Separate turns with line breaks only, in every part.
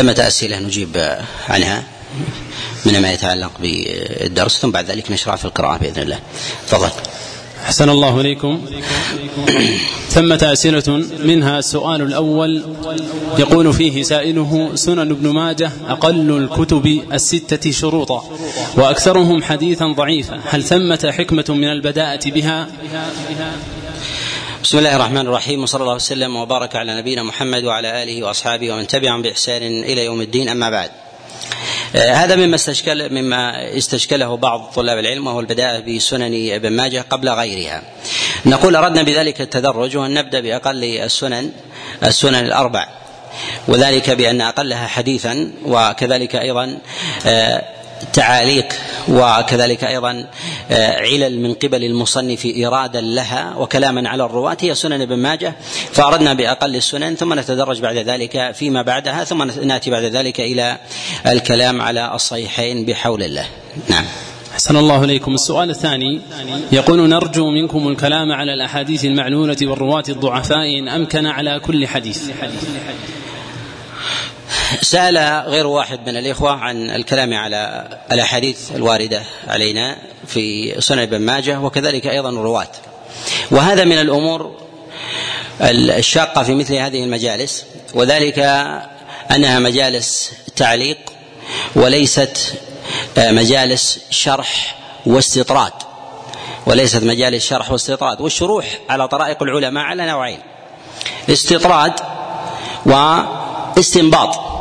ثمة أسئلة نجيب عنها من ما يتعلق بالدرس ثم بعد ذلك نشرع في القراءة بإذن الله. تفضل.
أحسن الله إليكم. ثمة أسئلة منها السؤال الأول يقول فيه سائله سنن ابن ماجه أقل الكتب الستة شروطا وأكثرهم حديثا ضعيفا. هل ثمة حكمة من البداءة بها؟
بسم الله الرحمن الرحيم وصلى الله وسلم وبارك على نبينا محمد وعلى آله وأصحابه ومن تبعهم بإحسان إلى يوم الدين أما بعد. آه، هذا مما استشكل مما استشكله بعض طلاب العلم وهو البداءة بسنن ابن ماجه قبل غيرها. نقول أردنا بذلك التدرج وأن نبدأ بأقل السنن السنن الأربع وذلك بأن أقلها حديثا وكذلك أيضا آه، تعاليق وكذلك أيضا آه، علل من قبل المصنف إرادا لها وكلاما على الرواة هي سنن ابن ماجه فأردنا بأقل السنن ثم نتدرج بعد ذلك فيما بعدها ثم نأتي بعد ذلك إلى الكلام على الصحيحين بحول الله. نعم.
أحسن الله إليكم. السؤال الثاني يقول نرجو منكم الكلام على الأحاديث المعلولة والرواة الضعفاء إن أمكن على كل حديث.
سأل غير واحد من الإخوة عن الكلام على الأحاديث الواردة علينا في سنن ابن ماجه وكذلك أيضا الرواة. وهذا من الأمور الشاقة في مثل هذه المجالس وذلك أنها مجالس تعليق وليست مجالس شرح واستطراد. وليست مجالس شرح واستطراد والشروح على طرائق العلماء على نوعين استطراد واستنباط.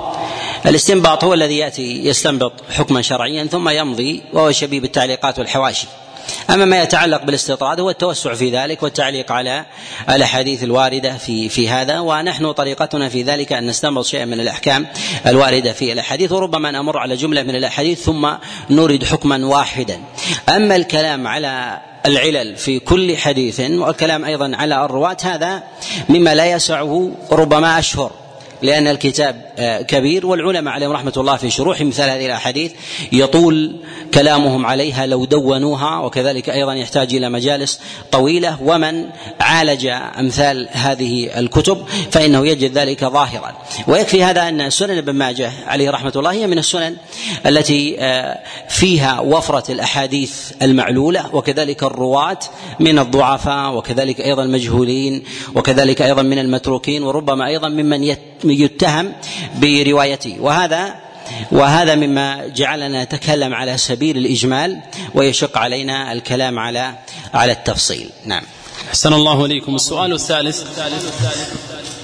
الاستنباط هو الذي يأتي يستنبط حكما شرعيا ثم يمضي وهو شبيه بالتعليقات والحواشي. أما ما يتعلق بالاستطراد هو التوسع في ذلك والتعليق على الأحاديث الواردة في في هذا ونحن طريقتنا في ذلك أن نستنبط شيئا من الأحكام الواردة في الأحاديث وربما نمر على جملة من الأحاديث ثم نورد حكما واحدا. أما الكلام على العلل في كل حديث والكلام أيضا على الرواة هذا مما لا يسعه ربما أشهر. لأن الكتاب آه، كبير والعلماء عليهم رحمة الله في شروح مثال هذه الأحاديث. يطول كلامهم عليها لو دونوها وكذلك أيضا يحتاج إلى مجالس طويلة. ومن عالج أمثال هذه الكتب فإنه يجد ذلك ظاهرا. ويكفي هذا أن سنن ابن ماجه عليه رحمة الله هي من السنن التي آه، فيها وفرة الأحاديث المعلولة وكذلك الرواة من الضعفاء وكذلك أيضا المجهولين وكذلك أيضا من المتروكين وربما أيضا ممن يتهم بروايته. وهذا وهذا مما جعلنا نتكلم على سبيل الإجمال ويشق علينا الكلام على على التفصيل. نعم.
أحسن الله إليكم. السؤال الثالث.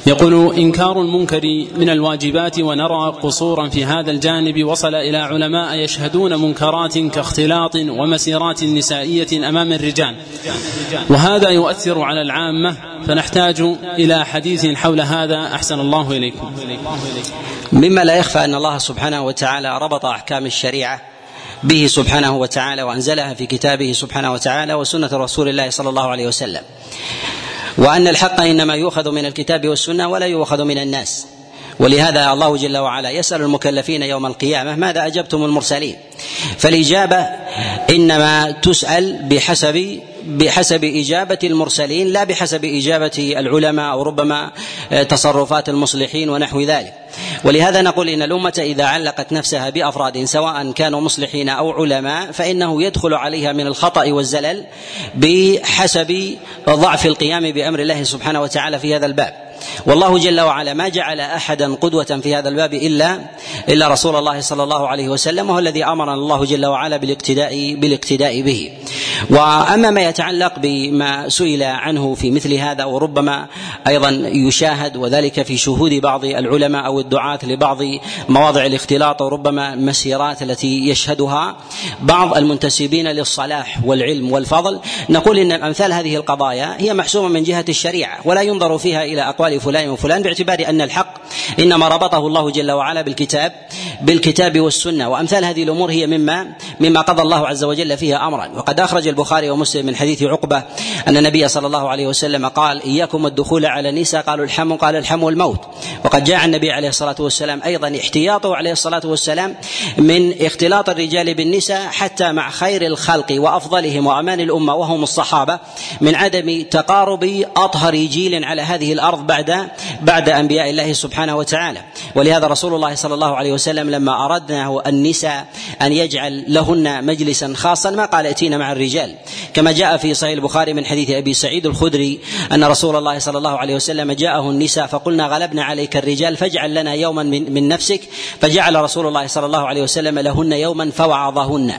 يقول إنكار المنكر من الواجبات ونرى قصورا في هذا الجانب وصل إلى علماء يشهدون منكرات كاختلاط ومسيرات نسائية أمام الرجال. وهذا يؤثر على العامة فنحتاج إلى حديث حول هذا. أحسن الله إليكم.
مما لا يخفى أن الله سبحانه وتعالى ربط أحكام الشريعة به سبحانه وتعالى وأنزلها في كتابه سبحانه وتعالى وسنة رسول الله صلى الله عليه وسلم. وأن الحق إنما يؤخذ من الكتاب والسنة ولا يؤخذ من الناس. ولهذا الله جل وعلا يسأل المكلفين يوم القيامة ماذا أجبتم المرسلين. فالإجابة إنما تسأل بحسب بحسب إجابة المرسلين لا بحسب إجابة العلماء أو ربما تصرفات المصلحين ونحو ذلك. ولهذا نقول إن الأمة إذا علقت نفسها بأفراد سواء كانوا مصلحين أو علماء فإنه يدخل عليها من الخطأ والزلل بحسب ضعف القيام بأمر الله سبحانه وتعالى في هذا الباب. والله جل وعلا ما جعل أحدا قدوة في هذا الباب إلا إلا رسول الله صلى الله عليه وسلم وهو الذي أمرنا الله جل وعلا بالاقتداء بالاقتداء به. وأما ما يتعلق بما سئل عنه في مثل هذا وربما أيضا يشاهد وذلك في شهود بعض العلماء أو الدعاة لبعض مواضع الاختلاط وربما المسيرات التي يشهدها بعض المنتسبين للصلاح والعلم والفضل. نقول إن امثال هذه القضايا هي محسومة من جهة الشريعة ولا ينظر فيها إلى أقوال فلان وفلان باعتبار أن الحق إنما ربطه الله جل وعلا بالكتاب بالكتاب والسنة. وأمثال هذه الأمور هي مما مما قضى الله عز وجل فيها أمرا. وقد أخرج البخاري ومسلم من حديث عقبة أن النبي صلى الله عليه وسلم قال إياكم الدخول على النساء. قالوا الحم قال الحم الموت وقد جاء النبي عليه الصلاة والسلام أيضا احتياطه عليه الصلاة والسلام من اختلاط الرجال بالنساء حتى مع خير الخلق وأفضلهم وأمان الأمة. وهم الصحابة من عدم تقارب أطهر جيل على هذه الأرض بعد بعد أنبياء الله سبحانه وتعالى. ولهذا رسول الله صلى الله عليه وسلم لما اردنا النساء أن يجعل لهن مجلسا خاصا ما قال ائتينا مع الرجال. كما جاء في صحيح البخاري من حديث أبي سعيد الخدري أن رسول الله صلى الله عليه وسلم جاءه النساء فقلنا غلبنا عليك الرجال فاجعل لنا يوما من, من نفسك. فجعل رسول الله صلى الله عليه وسلم لهن يوما فوعظهن.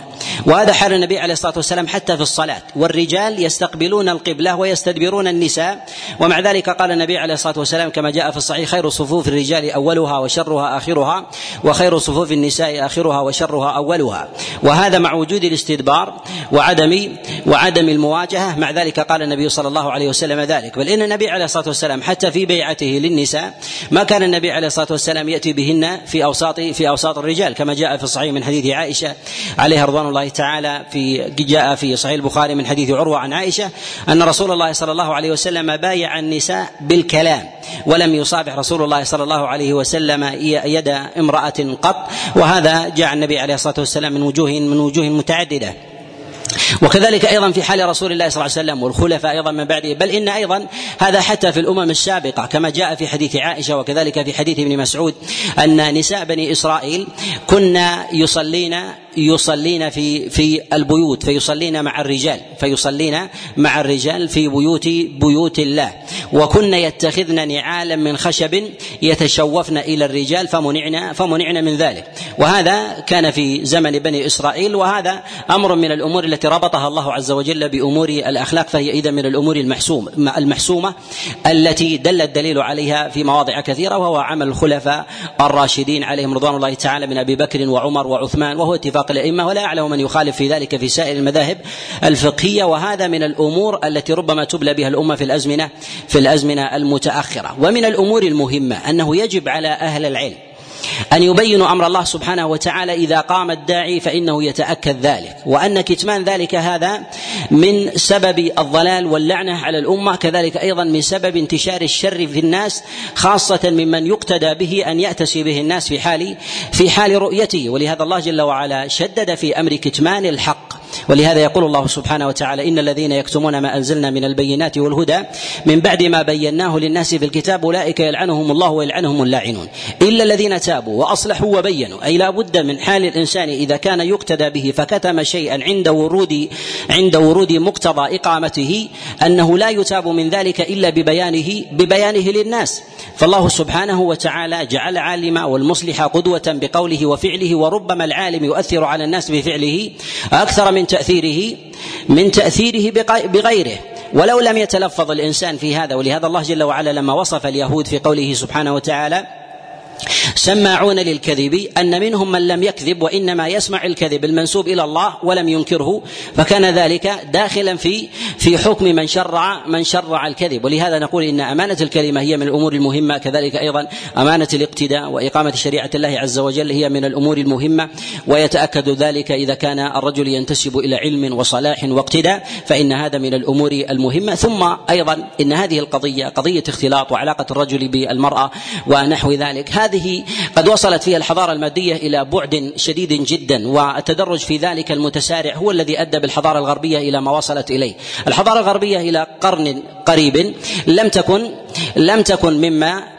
وهذا حال النبي عليه الصلاة والسلام حتى في الصلاة. والرجال يستقبلون القبلة ويستدبرون النساء. ومع ذلك قال النبي عليه الصلاة والسلام كما جاء في الصحيح خير صفوف الرجال أولها وشرها آخرها وخير صفوف النساء آخرها وشرها أولها. وهذا مع وجود الاستدبار وعدم وعدم المواجهة مع ذلك قال النبي صلى الله عليه وسلم ذلك. بل إن النبي عليه الصلاة والسلام حتى في بيعته للنساء ما كان النبي عليه الصلاة والسلام يأتي بهن في اوساط في أوساط الرجال كما جاء في الصحيح من حديث عائشة عليها رضوان الله تعالى في جاء في صحيح البخاري من حديث عروة عن عائشة أن رسول الله صلى الله عليه وسلم بايع النساء بالكلام. ولم يصافح رسول الله صلى الله عليه وسلم يد امرأة قط وهذا جاء النبي عليه الصلاة والسلام من وجوه من وجوه متعددة. وكذلك أيضا في حال رسول الله صلى الله عليه وسلم والخلفاء أيضا من بعده بل إن أيضا هذا حتى في الأمم السابقة كما جاء في حديث عائشة وكذلك في حديث ابن مسعود أن نساء بني إسرائيل كنا يصلين يصلين في في البيوت فيصلين مع الرجال فيصلين مع الرجال في بيوت بيوت الله. وكن يتخذن نعالا من خشب يتشوفن إلى الرجال فمنعنا فمنعنا من ذلك. وهذا كان في زمن بني إسرائيل وهذا أمر من الأمور التي ربطها الله عز وجل بأمور الأخلاق فهي اذا من الأمور المحسوم المحسومة التي دل الدليل عليها في مواضع كثيرة وهو عمل الخلفاء الراشدين عليهم رضوان الله تعالى من أبي بكر وعمر وعثمان وهو اتفاق الأئمة ولا أعلم من يخالف في ذلك في سائر المذاهب الفقهية وهذا من الأمور التي ربما تبلى بها الأمة في الأزمنة في الأزمنة المتأخرة. ومن الأمور المهمة أنه يجب على أهل العلم أن يبينوا أمر الله سبحانه وتعالى إذا قام الداعي فإنه يتأكد ذلك. وأن كتمان ذلك هذا من سبب الضلال واللعنة على الأمة كذلك أيضا من سبب انتشار الشر في الناس خاصة ممن يقتدى به أن يأتسي به الناس في حال في حال رؤيته. ولهذا الله جل وعلا شدد في أمر كتمان الحق. ولهذا يقول الله سبحانه وتعالى إن الذين يكتمون ما أنزلنا من البينات والهدى من بعد ما بيناه للناس في الكتاب أولئك يلعنهم الله ويلعنهم اللاعنون. إلا الذين تابوا وأصلحوا وبينوا أي لا بد من حال الإنسان إذا كان يقتدى به فكتم شيئا عند ورود عند ورود مقتضى إقامته أنه لا يتاب من ذلك إلا ببيانه ببيانه للناس. فالله سبحانه وتعالى جعل عالما والمصلح قدوة بقوله وفعله وربما العالم يؤثر على الناس بفعله أكثر من تأثيره من تأثيره بغيره. ولو لم يتلفظ الإنسان في هذا ولهذا الله جل وعلا لما وصف اليهود في قوله سبحانه وتعالى سماعون للكذب أن منهم من لم يكذب وإنما يسمع الكذب المنسوب إلى الله ولم ينكره فكان ذلك داخلا في في حكم من شرع من شرع الكذب. ولهذا نقول إن أمانة الكلمة هي من الأمور المهمة كذلك أيضا أمانة الاقتداء وإقامة شريعة الله عز وجل هي من الأمور المهمة ويتأكد ذلك إذا كان الرجل ينتسب إلى علم وصلاح واقتداء فإن هذا من الأمور المهمة. ثم أيضا إن هذه القضية قضية اختلاط وعلاقة الرجل بالمرأة ونحو ذلك هذه قد وصلت فيها الحضارة المادية إلى بعد شديد جدا والتدرج في ذلك المتسارع هو الذي أدى بالحضارة الغربية إلى ما وصلت إليه. الحضارة الغربية إلى قرن قريب لم تكن لم تكن مما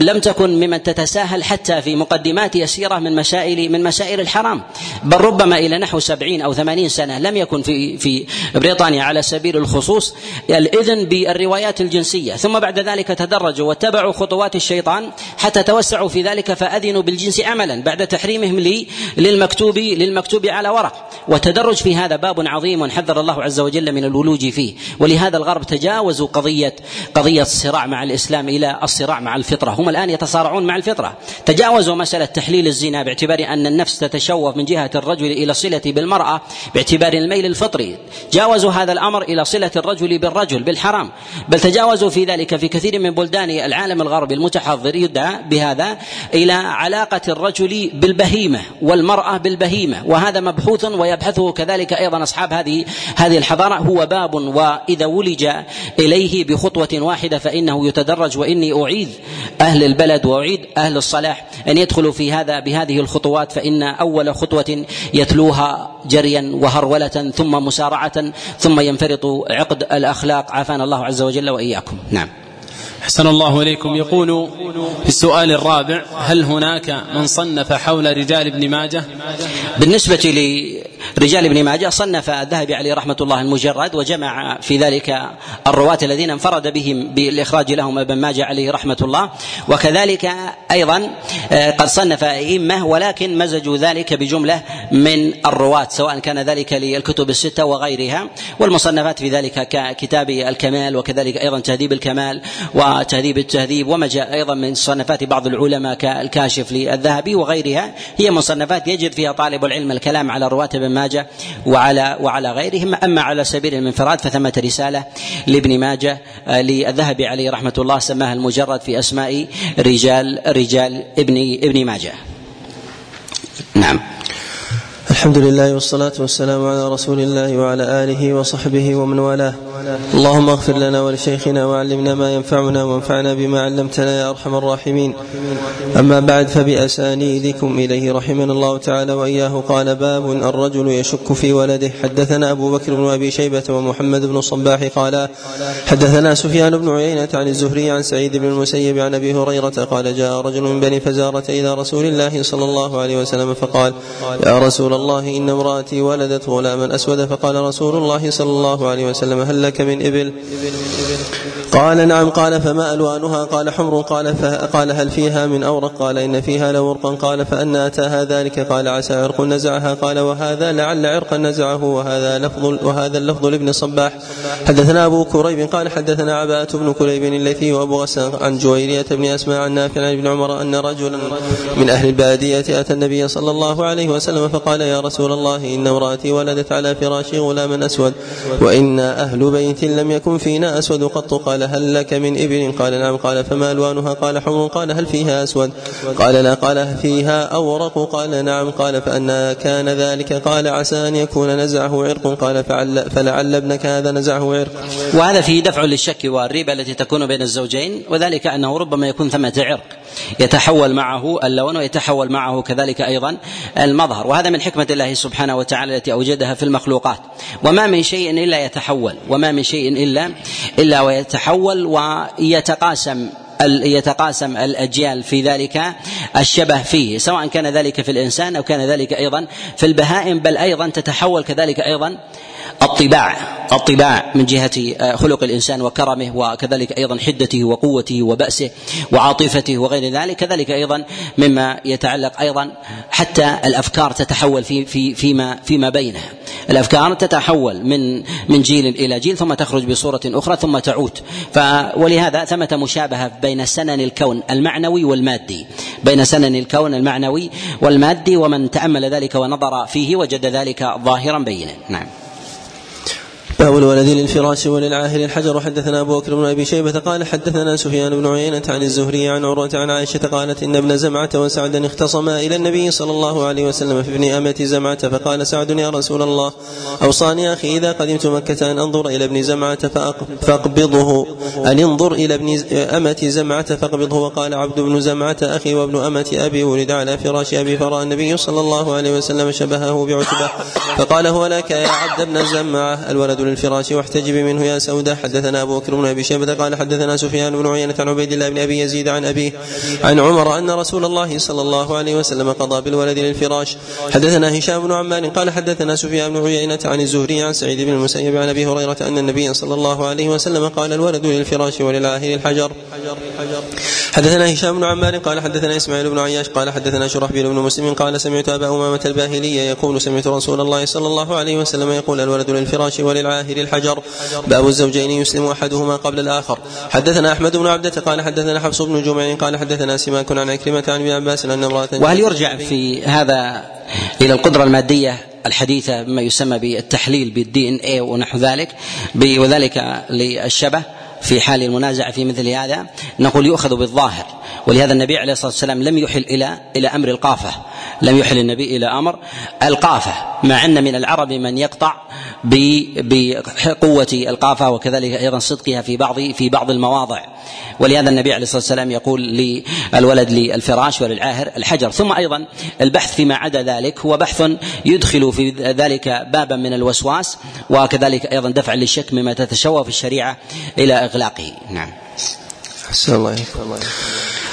لم تكن ممن تتساهل حتى في مقدمات يسيرة من مسائل من مسائل الحرام. بل ربما إلى نحو سبعين أو ثمانين سنة لم يكن في في بريطانيا على سبيل الخصوص الإذن بالروايات الجنسية. ثم بعد ذلك تدرجوا واتبعوا خطوات الشيطان حتى توسعوا في ذلك فأذنوا بالجنس عملا بعد تحريمهم للمكتوب للمكتوب على ورق. والتدرج في هذا باب عظيم حذر الله عز وجل من الولوج فيه. ولهذا الغرب تجاوزوا قضيه قضية الصراع مع الإسلام إلى الصراع مع الفطرة. هم الآن يتصارعون مع الفطرة. تجاوزوا مسألة تحليل الزنا باعتبار أن النفس تتشوف من جهة الرجل إلى صلة بالمرأة باعتبار الميل الفطري. جاوزوا هذا الأمر إلى صلة الرجل بالرجل بالحرام. بل تجاوزوا في ذلك في كثير من بلدان العالم الغربي المتحضر يدعى بهذا إلى علاقة الرجل بالبهيمة والمرأة بالبهيمة. وهذا مبحوث ويبحثه كذلك أيضا أصحاب هذه هذه الحضارة. هو باب وإذا ولج إليه بخطوة واحدة فإنه يتدرج. وإني أعيذ أهل البلد وأعيد أهل الصلاح أن يدخلوا في هذا بهذه الخطوات فإن أول خطوة يتلوها جريا وهرولة ثم مسارعة ثم ينفرط عقد الأخلاق. عافانا الله عز وجل وإياكم. نعم.
أحسن الله إليكم. يقول في السؤال الرابع هل هناك من صنف حول رجال ابن ماجه؟
بالنسبة رجال ابن ماجه صنف الذهبي عليه رحمة الله المجرد وجمع في ذلك الرواة الذين انفرد بهم بالإخراج لهم ابن ماجه عليه رحمة الله. وكذلك أيضا آه، قد صنف أئمة ولكن مزجوا ذلك بجملة من الرواة سواء كان ذلك للكتب الستة وغيرها. والمصنفات في ذلك ككتاب الكمال وكذلك أيضا تهذيب الكمال وتهذيب التهذيب وما جاء أيضا من صنفات بعض العلماء كالكاشف للذهبي وغيرها. هي مصنفات يجد فيها طالب العلم الكلام على رواة ابن ماجه وعلى وعلى غيرهم. أما على سبيل الانفراد فثمة رسالة لابن ماجه آه، للذهبي عليه رحمة الله سماها المجرد في أسماء رجال رجال ابن ابن ماجه. نعم.
الحمد لله والصلاة والسلام على رسول الله وعلى آله وصحبه ومن والاه. اللهم اغفر لنا ولشيخنا وعلمنا ما ينفعنا وانفعنا بما علمتنا يا أرحم الراحمين. أما بعد فبأسانيدكم إليه رحمنا الله تعالى وإياه. قال باب الرجل يشك في ولده. حدثنا أبو بكر بن أبي شيبة ومحمد بن الصباح قال حدثنا سفيان بن عيينة عن الزهري عن سعيد بن المسيب عن أبي هريرة قال جاء رجل من بني فزارة إلى رسول الله صلى الله عليه وسلم فقال يا رسول الله إن امرأتي ولدت غلاما أسود فقال رسول الله صلى الله عليه وسلم هل لك من إبل؟ قال نعم قال فما ألوانها؟ قال حمر. قال قال هل فيها من أورق؟ قال إن فيها لورقا. قال فأن أتاها ذلك؟ قال عسى عرق نزعها. قال وهذا لعل عرقا نزعه. وهذا لفظ وهذا اللفظ لابن صباح. حدثنا أبو كريب قال حدثنا عباءة بن كريب الليثي وأبو غسان عن جويرية بن أسماء عن نافع عن ابن عمر أن رجلا من أهل البادية أتى النبي صلى الله عليه وسلم فقال يا رسول الله إن امرأتي ولدت على فراشي غلاما أسود وإنا أهل بيت لم يكن فينا أسود قط. قال هل لك من إبل؟ قال نعم. قال فما ألوانها؟ قال حمر. قال هل فيها أسود؟ قال لا. قال فيها أورق؟ قال نعم. قال فأنا كان ذلك. قال عسى أن يكون نزعه عرق. قال فعل فلعل ابنك هذا نزعه عرق.
وهذا فيه دفع للشك والريبة التي تكون بين الزوجين وذلك أنه ربما يكون ثمة عرق يتحول معه اللون ويتحول معه كذلك أيضا المظهر. وهذا من حكمة الله سبحانه وتعالى التي أوجدها في المخلوقات. وما من شيء إلا يتحول وما من شيء إلا إلا ويتحول. ويتقاسم يتقاسم الأجيال في ذلك الشبه فيه سواء كان ذلك في الإنسان أو كان ذلك أيضا في البهائم بل أيضا تتحول كذلك أيضا الطباع الطباع من جهة آه، خلق الإنسان وكرمه وكذلك أيضا حدته وقوته وبأسه وعاطفته وغير ذلك كذلك أيضا مما يتعلق أيضا حتى الأفكار تتحول في في فيما فيما بينها. الأفكار تتحول من من جيل إلى جيل ثم تخرج بصورة أخرى ثم تعود. ف ولهذا ثمة مشابهة بين سنن الكون المعنوي والمادي. بين سنن الكون المعنوي والمادي ومن تأمل ذلك ونظر فيه وجد ذلك ظاهرا بينا. نعم.
باب الولد للفراش وللعاهر الحجر. حدثنا أبو بكر بن أبي شيبة قال حدثنا سفيان بن عيينة عن الزهري عن عروة عن عائشة قالت إن ابن زمعة وسعدا اختصما إلى النبي صلى الله عليه وسلم في ابن أمة زمعة فقال سعد يا رسول الله أوصاني أخي إذا قدمت مكة أن أنظر إلى ابن زمعة فاقبضه. أن انظر إلى ابن أمة زمعة فاقبضه. وقال عبد بن زمعة أخي وابن أمة أبي ولد على فراش أبي فراى النبي صلى الله عليه وسلم شبهه بعتبة فقال هو لك يا عبد بن زمعة. الولد الفراش واحتجب منه يا سودة. حدثنا أبو بكر بن أبي شيبة قال حدثنا سفيان بن عيينة عن عبيد الله بن أبي يزيد عن أبيه عن عمر أن رسول الله صلى الله عليه وسلم قضى بالولد للفراش. حدثنا هشام بن عمار قال حدثنا سفيان بن عيينة عن الزهري عن سعيد بن المسيب عن أبي هريرة أن النبي صلى الله عليه وسلم قال الولد للفراش وللعاهر الحجر. حدثنا هشام بن عمار قال حدثنا إسماعيل بن عياش قال حدثنا شرحبيل بن مسلم قال سمعت أبا أمامة الباهلية يقول سمعت رسول الله صلى الله عليه وسلم يقول الولد للفراش وللعاهر الحجر. باب الزوجين يسلم أحدهما قبل الآخر. حدثنا أحمد بن عبدة قال حدثنا حفص بن جمع قال حدثنا سماك عن عكرمة عن ابن عباس أن امرأة
وهل يرجع في هذا إلى القدرة المادية الحديثه بما يسمى بالتحليل بالدي ان اي ونحو ذلك؟ وذلك للشبه؟ في حال المنازعة في مثل هذا نقول يؤخذ بالظاهر. ولهذا النبي عليه الصلاة والسلام لم يحل إلى إلى أمر القافة. لم يحل النبي إلى أمر القافة. مع أن من العرب من يقطع بقوة القافة وكذلك أيضا صدقها في بعض في بعض المواضع. ولهذا النبي عليه الصلاة والسلام يقول للولد للفراش وللعاهر الحجر. ثم أيضا البحث فيما عدا ذلك هو بحث يدخل في ذلك بابا من الوسواس وكذلك أيضا دفع للشك مما تتشوه في الشريعة إلى اغلاقه نعم
أحسن الله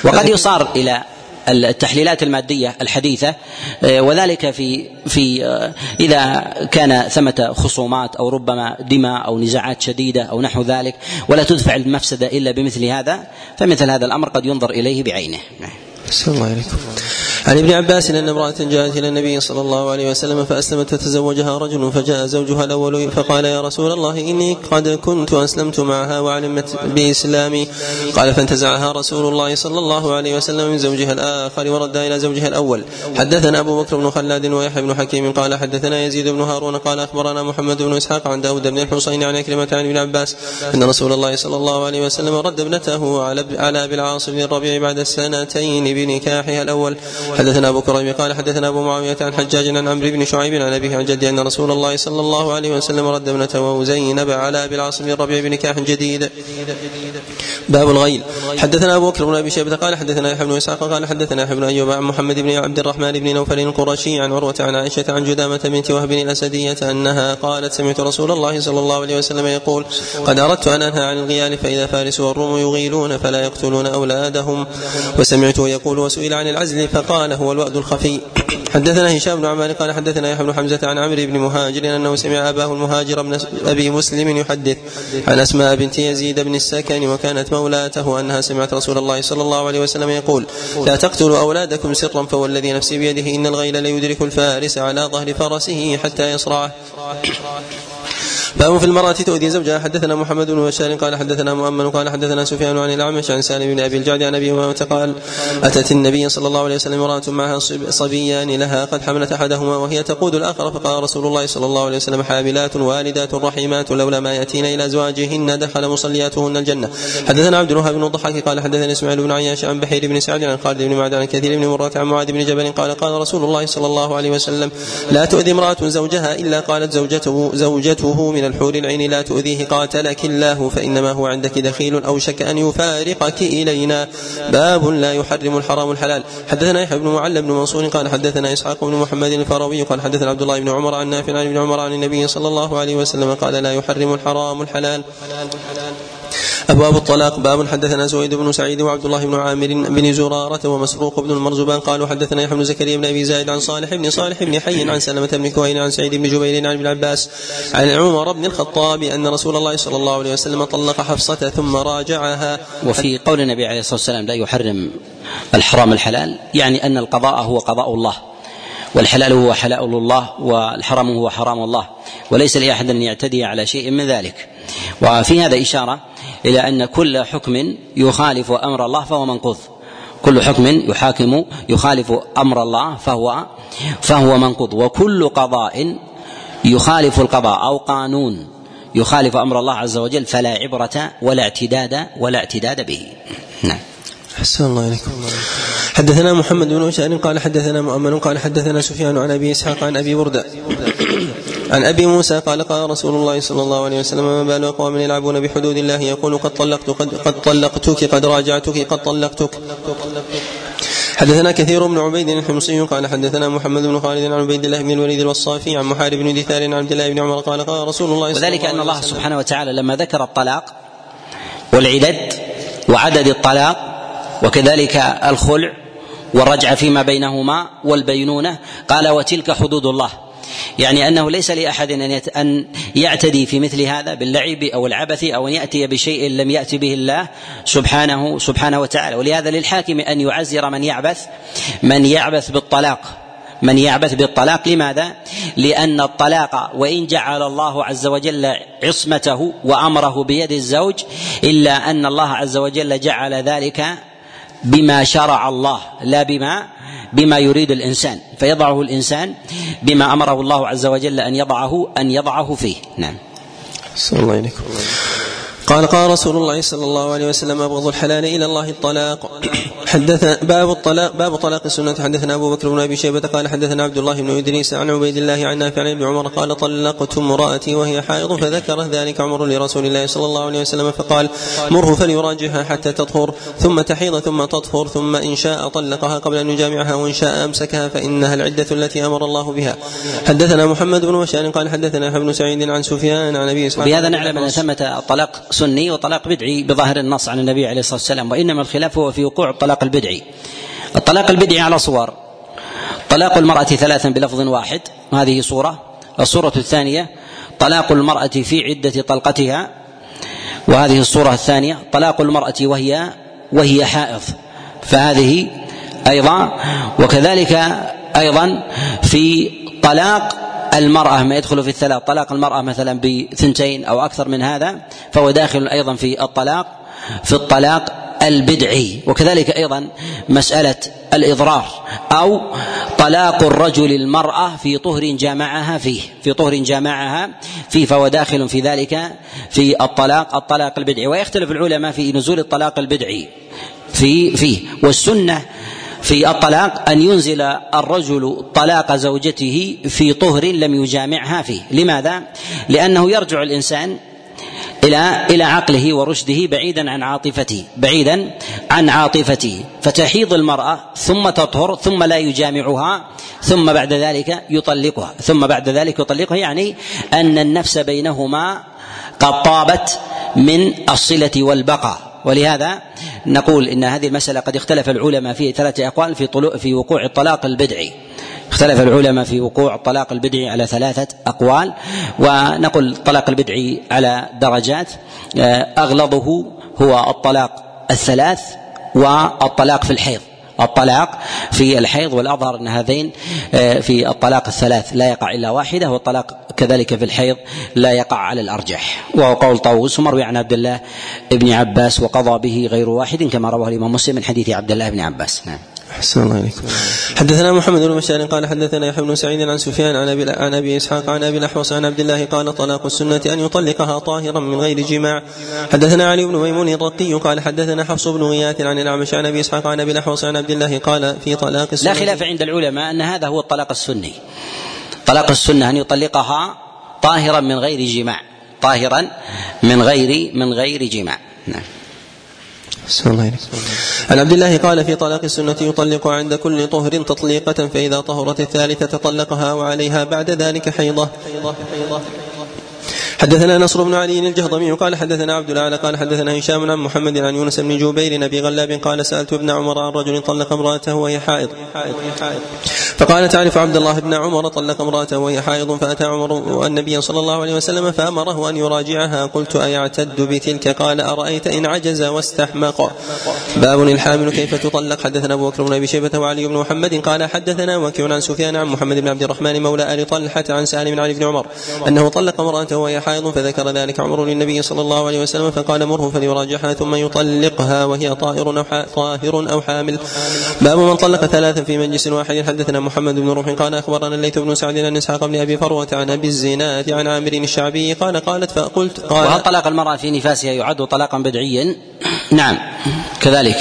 وقد يصار إلى التحليلات المادية الحديثة آه، وذلك في في آه، إذا كان ثمة خصومات أو ربما دماء أو نزاعات شديدة أو نحو ذلك ولا تدفع المفسدة إلا بمثل هذا فمثل هذا الأمر قد ينظر إليه بعينه.
الله عليكم. عن ابن عباس إن امرأة جاءت إلى النبي صلى الله عليه وسلم فأسلمت فتزوجها رجل فجاء زوجها الأول فقال يا رسول الله إني قد كنت أسلمت معها وعلمت بإسلامي. قال فانتزعها رسول الله صلى الله عليه وسلم من زوجها الآخر ورد إلى زوجها الأول. حدثنا أبو بكر بن خلاد ويحيى بن حكيم قال حدثنا يزيد بن هارون قال أخبرنا محمد بن إسحاق عن داود بن الحصين عن كلمة عن ابن عباس إن رسول الله صلى الله عليه وسلم رد ابنته على على العاص بن الربيع بعد سنتين بنكاحها الأول. حدثنا أبو كريم قال حدثنا أبو معاوية عن حجاج عن عمرو بن شعيب عن أبيه عن جدي أن رسول الله صلى الله عليه وسلم رد ابنته زينب على ابي العاص بن الربيع بنكاح جديد. باب الغيل. حدثنا أبو بكر بن أبي شيبة قال حدثنا يحيى بن إسحاق قال حدثنا يحيى بن أيوب عن محمد بن عبد الرحمن بن نوفل القرشي عن عروة عن عائشة عن جدامة بنت وهب الأسدية أنها قالت سمعت رسول الله صلى الله عليه وسلم يقول قد أردت أن أنهى عن الغيال فإذا فارس والروم يغيلون فلا يقتلون أولادهم. وسمعته يقول وسئل عن العزل فقال هو الوأد الخفي. حدثنا هشام بن عمار قال حدثنا يحيى بن حمزة عن عمرو بن مهاجر أنه سمع أباه المهاجر بن أبي مسلم يحدث عن أسماء بنت يزيد بن السكن وكانت مولاته أنها سمعت رسول الله صلى الله عليه وسلم يقول لا تقتلوا أولادكم سرا فوالذي نفسي بيده إن الغيل ليدرك الفارس على ظهر فرسه حتى يصرعه. باب في المرأة تؤذي زوجها. حدثنا محمد بن بشار قال حدثنا مؤمن قال حدثنا سفيان عن الأعمش عن سالم بن أبي الجعد عن أبي أمامة قال أتت النبي صلى الله عليه وسلم امرأة معها صبيان لها قد حملت أحدهما وهي تقود الآخر فقال رسول الله صلى الله عليه وسلم حاملات والدات رحيمات لولا ما يأتين إلى أزواجهن دخل مصلياتهن الجنة. حدثنا عبد الوهاب بن الضحاك قال حدثني إسماعيل بن عياش عن بحير بن سعد عن خالد بن معدان عن كثير بن مرات عن معاذ بن جبل قال قال رسول الله صلى الله عليه وسلم لا تؤذي امرأة زوجها إلا قالت زوجته زوجته من الحور العين لا تؤذيه قاتلك الله فإنما هو عندك دخيل أوشك أن يفارقك إلينا. باب لا يحرم الحرام الحلال. حدثنا يحيى بن معل بن منصور قال حدثنا إسحاق بن محمد الفراوي قال حدثنا عبد الله بن عمر عن نافع عن ابن عمر عن النبي صلى الله عليه وسلم قال لا يحرم الحرام الحلال. أبواب الطلاق باب حدثنا زهيد بن سعيد وعبد الله بن عامر بن زرارة ومسروق بن المرزبان قالوا حدثنا يحيى بن زكريا بن أبي زايد عن صالح بن صالح بن حي عن سلمة بن كهين عن سعيد بن جبير عن ابن عباس عن عمر بن الخطاب أن رسول الله صلى الله عليه وسلم طلق حفصة ثم راجعها.
وفي قول النبي عليه الصلاة والسلام لا يحرم الحرام الحلال يعني أن القضاء هو قضاء الله والحلال هو حلال الله والحرام هو حرام الله وليس لأحد أن يعتدي على شيء من ذلك. وفي هذا إشارة إلى أن كل حكم يخالف أمر الله فهو منقوض كل حكم يحاكم يخالف أمر الله فهو فهو منقوض وكل قضاء يخالف القضاء أو قانون يخالف أمر الله عز وجل فلا عبرة ولا اعتداد ولا اعتداد به. نعم.
أحسن الله إليكم. حدثنا محمد بن بشار قال حدثنا مؤمن قال حدثنا سفيان عن أبي إسحاق عن أبي بردة عن أبي موسى قال قال رسول الله صلى الله عليه وسلم ما بال اقوام يلعبون بحدود الله يقول قد طلقت قد, قد طلقتك قد راجعتك قد طلقتك. حدثنا كثير بن عبيد الحمصي قال حدثنا محمد بن خالد عن عبيد الله بن الوليد الوصافي عن محارب بن دثار عن عبد الله بن عمر قال قال رسول الله
صلى وذلك أن الله سبحانه وتعالى لما ذكر الطلاق والعدد وعدد الطلاق وكذلك الخلع والرجعه فيما بينهما والبينونة قال وتلك حدود الله. يعني أنه ليس لأحد أن أن يعتدي في مثل هذا باللعب أو العبث أو أن يأتي بشيء لم يأتي به الله سبحانه سبحانه وتعالى ولهذا للحاكم أن يعزر من يعبث من يعبث بالطلاق من يعبث بالطلاق لماذا؟ لأن الطلاق وإن جعل الله عز وجل عصمته وأمره بيد الزوج إلا أن الله عز وجل جعل ذلك بما شرع الله لا بما بما يريد الإنسان فيضعه الإنسان بما أمره الله عز وجل أن يضعه أن يضعه فيه نعم.
الله عليكم. قال قال رسول الله صلى الله عليه وسلم أبغض الحلال إلى الله الطلاق حدثنا باب الطلاق باب طلاق السنة. حدثنا أبو بكر بن أبي شيبة قال حدثنا عبد الله بن إدريس عن عبيد الله عن نافع عن ابن عمر قال طلقت امرأتي وهي حائض فذكر ذلك عمر لرسول الله صلى الله عليه وسلم فقال مره فليراجعها حتى تطهر ثم تحيض ثم تطهر ثم إن شاء طلقها قبل أن يجامعها وإن شاء أمسكها فإنها العدة التي أمر الله بها. حدثنا محمد بن بشار قال حدثنا يحيى بن سعيد عن سفيان عن أبي
إسحاق بهذا نعلم أن ثمة الطلاق سني وطلاق بدعي بظاهر النص عن النبي عليه الصلاة والسلام وإنما الخلاف هو في وقوع الطلاق البدعي. الطلاق البدعي على صور. طلاق المرأة ثلاثا بلفظ واحد. هذه صورة. الصورة الثانية طلاق المرأة في عدة طلقتها. وهذه الصورة الثانية طلاق المرأة وهي وهي حائض. فهذه أيضا وكذلك أيضا في طلاق المرأة ما يدخل في الثلاث طلاق المرأة مثلا بثنتين أو أكثر من هذا فهو داخل أيضا في الطلاق في الطلاق البدعي. وكذلك أيضا مسألة الإضرار أو طلاق الرجل المرأة في طهر جامعها فيه في طهر جامعها فيه فهو داخل في ذلك في الطلاق الطلاق البدعي. ويختلف العلماء في نزول الطلاق البدعي في فيه. والسنة في الطلاق أن ينزل الرجل طلاق زوجته في طهر لم يجامعها فيه. لماذا؟ لأنه يرجع الإنسان إلى إلى عقله ورشده بعيدا عن عاطفته بعيدا عن عاطفته. فتحيض المرأة ثم تطهر ثم لا يجامعها ثم بعد ذلك يطلقها. ثم بعد ذلك يطلقها يعني أن النفس بينهما قد طابت من الصلة والبقاء. ولهذا نقول إن هذه المسألة قد اختلف العلماء في ثلاثة أقوال في طلوع في وقوع الطلاق البدعي. اختلف العلماء في وقوع الطلاق البدعي على ثلاثة أقوال ونقول الطلاق البدعي على درجات. آه، أغلظه هو الطلاق الثلاث والطلاق في الحيض. الطلاق في الحيض والأظهر أن هذين آه، في الطلاق الثلاث لا يقع إلا واحدة والطلاق كذلك في الحيض لا يقع على الأرجح. وهو قول طاووس ومروي عن عبد الله بن عباس وقضى به غير واحد كما رواه الإمام مسلم من حديث عبد الله بن عباس. نعم.
أحسن الله عليكم. حدثنا محمد بن بشار قال حدثنا يحيى بن سعيد عن سفيان عن ابي عن أبي إسحاق عن أبي الأحوص عن عبد الله قال طلاق السنة أن يطلقها طاهرا من غير جماع. حدثنا علي بن ميمون الرقي قال حدثنا حفص بن غياث عن الأعمش عن أبي إسحاق عن أبي الأحوص عن عبد الله قال في طلاق
السنة لا خلاف عند العلماء أن هذا هو الطلاق السني. طلاق السنة أن يطلقها طاهرا من غير جماع. طاهرا من غير من غير جماع. نعم.
عن عبد الله قال في طلاق السنة يطلق عند كل طهر تطليقة فإذا طهرت الثالثة طلقها وعليها بعد ذلك حيضة. حدثنا نصر بن علي الجهضمي قال حدثنا عبد الأعلى قال حدثنا هشام عن محمد عن يونس بن جبير أبي غلاب قال سألت ابن عمر عن رجل طلق امرأته وهي حائض. فقال تعرف عبد الله بن عمر طلق امرأته وهي حائض فأتى عمر النبي صلى الله عليه وسلم فأمره أن يراجعها. قلت أيعتد بتلك؟ قال أرأيت إن عجز واستحمق. باب الحامل كيف تطلق؟ حدثنا أبو بكر بن أبي شيبة وعلي بن محمد قال حدثنا وكيع عن سفيان عن محمد بن عبد الرحمن مولى آل طلحة عن سالم عن ابن عمر أنه طلق امرأته وهي حائض حائض فذكر ذلك عمر للنبي صلى الله عليه وسلم فقال مره فليراجعها ثم يطلقها وهي طاهر أو طاهر أو حامل. باب من طلق ثلاثا في مجلس واحد. حدثنا محمد بن روح قال أخبرنا الليث بن سعد عن إسحاق بن أبي فروة عن أبي الزناد عن عامر الشعبي قال قالت فقلت قال
وهل طلاق المرأة في نفاسها يعد طلاقا بدعيا؟ نعم. كذلك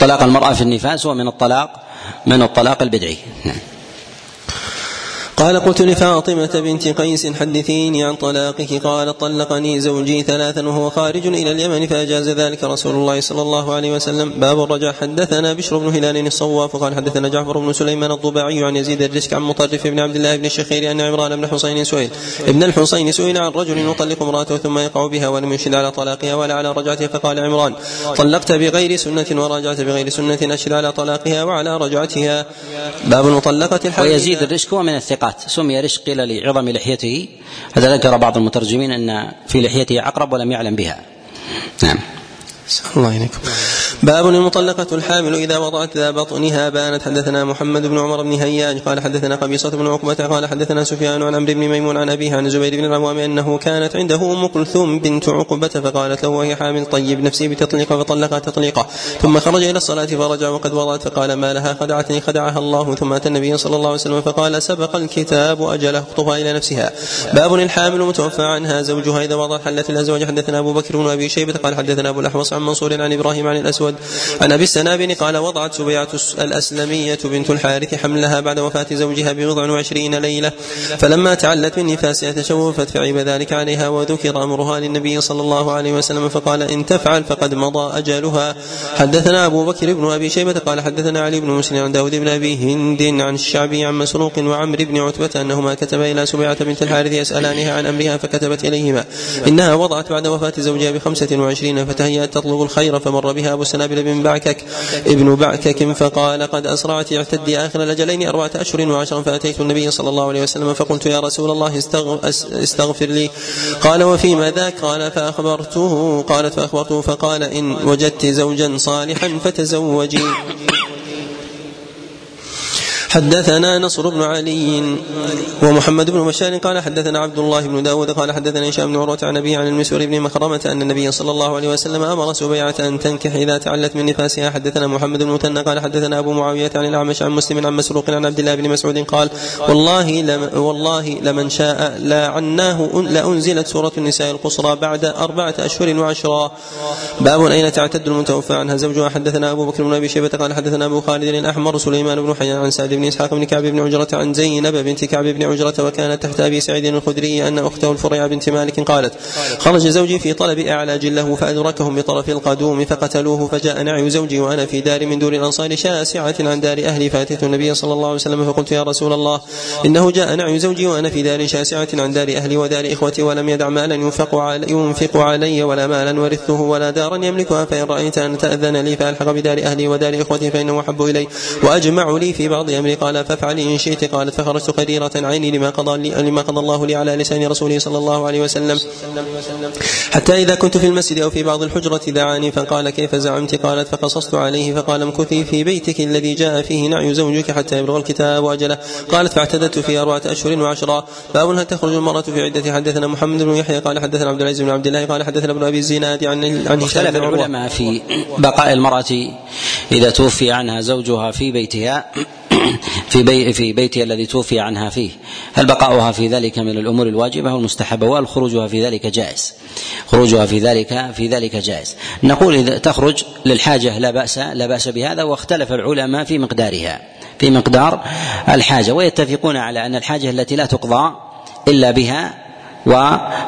طلاق المرأة في النفاس هو من الطلاق من الطلاق البدعي. نعم.
قال قلت لفاطمة بنت قيس حدثيني عن طلاقك. قال طلقني زوجي ثلاثا وهو خارج إلى اليمن فأجاز ذلك رسول الله صلى الله عليه وسلم. باب الرجع حدثنا بشر بن هلال الصواف. قال حدثنا جعفر بن سليمان الضباعي عن يزيد الرزق عن مطرف بن عبد الله بن الشخير أن عمران بن حسين سئل ابن الحسين سئل عن رجل يطلق امرأته ثم يقع بها ولم يشهد على طلاقها ولا على رجعتها. فقال عمران طلقت بغير سنة وراجعت بغير سنة أشهد على طلاقها وعلى رجعتها. باب المطلقة
الحديث ويزيد الرزق من الثقة. المطلقات سمي رشق قيل لعظم لحيته. هذا ذكر بعض المترجمين أن في لحيته عقرب ولم يعلم بها. نعم.
الله باب المطلقة الحامل إذا وضعت ذا بطنها بانت حدثنا محمد بن عمر بن هياج قال حدثنا قبيصة بن عقبة قال حدثنا سفيان عن عمرو بن ميمون عن أبيه عن زبير بن العوام أنه كانت عنده أم كلثوم بنت عقبة فقالت له وهي حامل طيب نفسي بتطليق فطلقها تطليقا ثم خرج إلى الصلاة فرجع وقد وضعت فقال ما لها خدعتني خدعها الله. ثم أتى النبي صلى الله عليه وسلم فقال سبق الكتاب أجله اخطبها إلى نفسها. باب الحامل متوفى عنها زوجها إذا وضعت حلت الأزواج. حدثنا أبو بكر بن أبي شيبة قال حدثنا أبو الأحوص عن منصور عن إبراهيم عن الأسود. عن أبي السنابن قال وضعت سبيعة الأسلمية بنت الحارث حملها بعد وفاة زوجها ببضع وعشرين ليلة. فلما تعلت من نفاسها تشوفت فعيب ذلك عليها وذكر أمرها للنبي صلى الله عليه وسلم فقال إن تفعل فقد مضى أجلها. حدثنا أبو بكر بن أبي شيبة قال حدثنا علي بن مسلم عن داود بن أبي هند عن الشعبي عن مسروق وعمر بن عتبة أنهما كتبا إلى سبيعة بنت الحارث يسألانها عن أمرها فكتبت إليهما. إنها وضعت بعد وفاة زوجها بخمسة وعشرين فتهيأت تطلب الخير فمر بها أبو سنابل بن بعكك ابن بعكك فقال قد أسرعت اعتدي آخر الأجلين أربعة أشهر وعشرا فأتيت النبي صلى الله عليه وسلم فقلت يا رسول الله استغفر لي. قال وفيما ذاك قال فأخبرته قالت فأخبرته فقال إن وجدت زوجا صالحا فتزوجي. حدثنا نصر بن علي ومحمد بن بشار قال حدثنا عبد الله بن داود قال حدثنا هشام بن عروة عن أبيه عن المسور بن مخرمة أن النبي صلى الله عليه وسلم أمر سبيعة أن تنكح إذا تعلت من نفاسها. حدثنا محمد بن مثنى قال حدثنا أبو معاوية عن الأعمش عن مسلم عن مسروق عن عبد الله بن مسعود قال والله لم والله لمن شاء لعناه لأنزلت سورة النساء القصرى بعد أربعة أشهر وعشرا باب أين تعتد المتوفى عنها؟ زوجها حدثنا أبو بكر بن أبي شيبة قال حدثنا أبو خالد الأحمر سليمان بن حيان عن سعد بن بن إسحاق بن كعب بن عجرة عن زينب بنت كعب بن عجرة وكانت تحت أبي سعيد الخدري أن أخته الفريعة بنت مالك قالت خرج زوجي في طلب اعلاج له فأدركهم بطرف القدوم فقتلوه فجاء نعي زوجي وأنا في دار من دور الأنصار شاسعة عن دار أهلي فأتيت النبي صلى الله عليه وسلم فقلت يا رسول الله إنه جاء نعي زوجي وأنا في دار شاسعة عن دار أهلي ودار إخوتي ولم يدع مالا ينفق علي, ينفق علي ولا مالا ورثه ولا دارا يملكها فإن رأيت أن تأذن لي فألحق بدار أهلي ودار إخوتي فإنه أحب إلي وأجمع لي في بعض أمري قال فافعلي إن شئت. قالت فخرجت قديرة عيني لما قضى لي لما قضى الله لي على لسان رسوله صلى الله عليه وسلم. حتى إذا كنت في المسجد أو في بعض الحجرة دعاني فقال كيف زعمت؟ قالت فقصصت عليه. فقال امكثي في بيتك الذي جاء فيه نعي زوجك حتى يبلغ الكتاب أجله قالت فاعتدت في أربعة أشهر وعشرا باب هل تخرج المرأة في عدة؟ حدثنا محمد بن يحيى. قال حدثنا عبد العزيز بن عبد الله. قال حدثنا ابن أبي الزناد عن عن
هشام العلماء في بقاء المرأة إذا توفي عنها زوجها في بيتها. في بي في بيتها الذي توفي عنها فيه. هل بقاؤها في ذلك من الأمور الواجبة والمستحبه وهل خروجها في ذلك جائز؟ خروجها في ذلك في ذلك جائز. نقول إذا تخرج للحاجة لا بأس لا بأس بهذا واختلف العلماء في مقدارها في مقدار الحاجة. ويتفقون على أن الحاجة التي لا تقضى إلا بها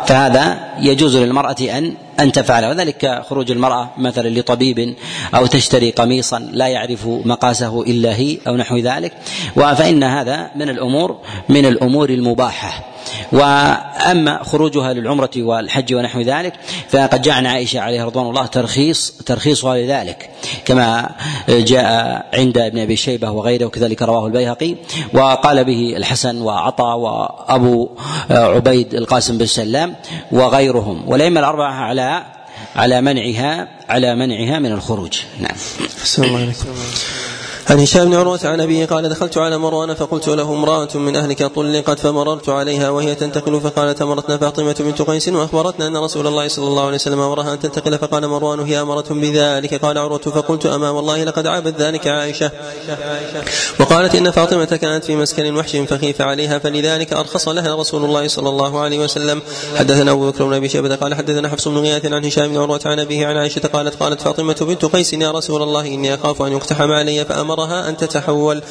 فهذا يجوز للمرأة أن أن تفعل. وذلك خروج المرأة مثلا لطبيب أو تشتري قميصا لا يعرف مقاسه إلا هي أو نحو ذلك. فإن هذا من الأمور من الأمور المباحة. وأما خروجها للعمرة والحج ونحو ذلك فقد جاء عن عائشة عليه رضوان الله ترخيص ترخيصها لذلك كما جاء عند ابن أبي شيبة وغيره وكذلك رواه البيهقي وقال به الحسن وعطاء وأبو عبيد القاسم بن سلام وغيرهم والأئمة الأربعة على على منعها على منعها من الخروج نعم.
الله عليكم. عن هشام بن عروة عن أبيه قال دخلت على مروان فقلت له امرأة من أهلك طلقت فمررت عليها وهي تنتقل فقالت أمرتنا فاطمة بنت قيس وأخبرتنا أن رسول الله صلى الله عليه وسلم أمرها أن تنتقل فقال مروان هي أمرة بذلك قال عروة فقلت أما والله لقد عابت ذلك عائشة وقالت إن فاطمة كانت في مسكن وحش فخيف عليها فلذلك أرخص لها رسول الله صلى الله عليه وسلم حدثنا أبو بكر بن أبي شيبة قال حدثنا حفص بن غياث عن هشام بن عروة عن أبيه عن عائشة قالت قالت فاطمة بنت قيس يا رسول الله إني أخاف أن يقتحم علي فأمر امرها أن تتحول.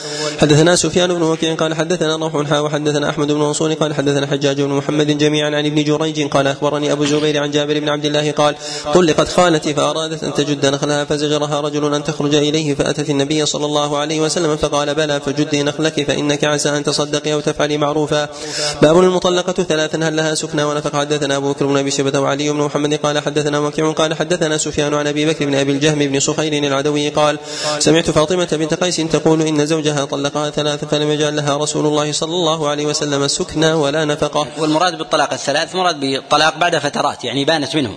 حدثنا سفيان بن وكيع قال حدثنا روح وحدثنا أحمد بن منصور قال حدثنا حجاج بن محمد جميعا عن ابن جريج قال أخبرني أبو زبير عن جابر بن عبد الله قال طلقت خالتي فأرادت أن تجد نخلها فزجرها رجل أن تخرج إليه فأتت النبي صلى الله عليه وسلم فقال بلى فجدي نخلك فإنك عسى أن تصدقي أو تفعلي معروفا. باب المطلقة ثلاثا هل لها سكنى ونفق. حدثنا أبو بكر بن أبي شيبة وعلي بن محمد قال حدثنا وكيع قال حدثنا سفيان عن أبي بكر بن أبي الجهم بن صخير العدوي قال سمعت فاطمة بنت قيس تقول إن زوجها طلقها ثلاثة فلم يجعل لها رسول الله صلى الله عليه وسلم سكنى ولا نفقة.
والمراد بالطلاق الثلاث مراد بالطلاق بعد فترات يعني بانت منه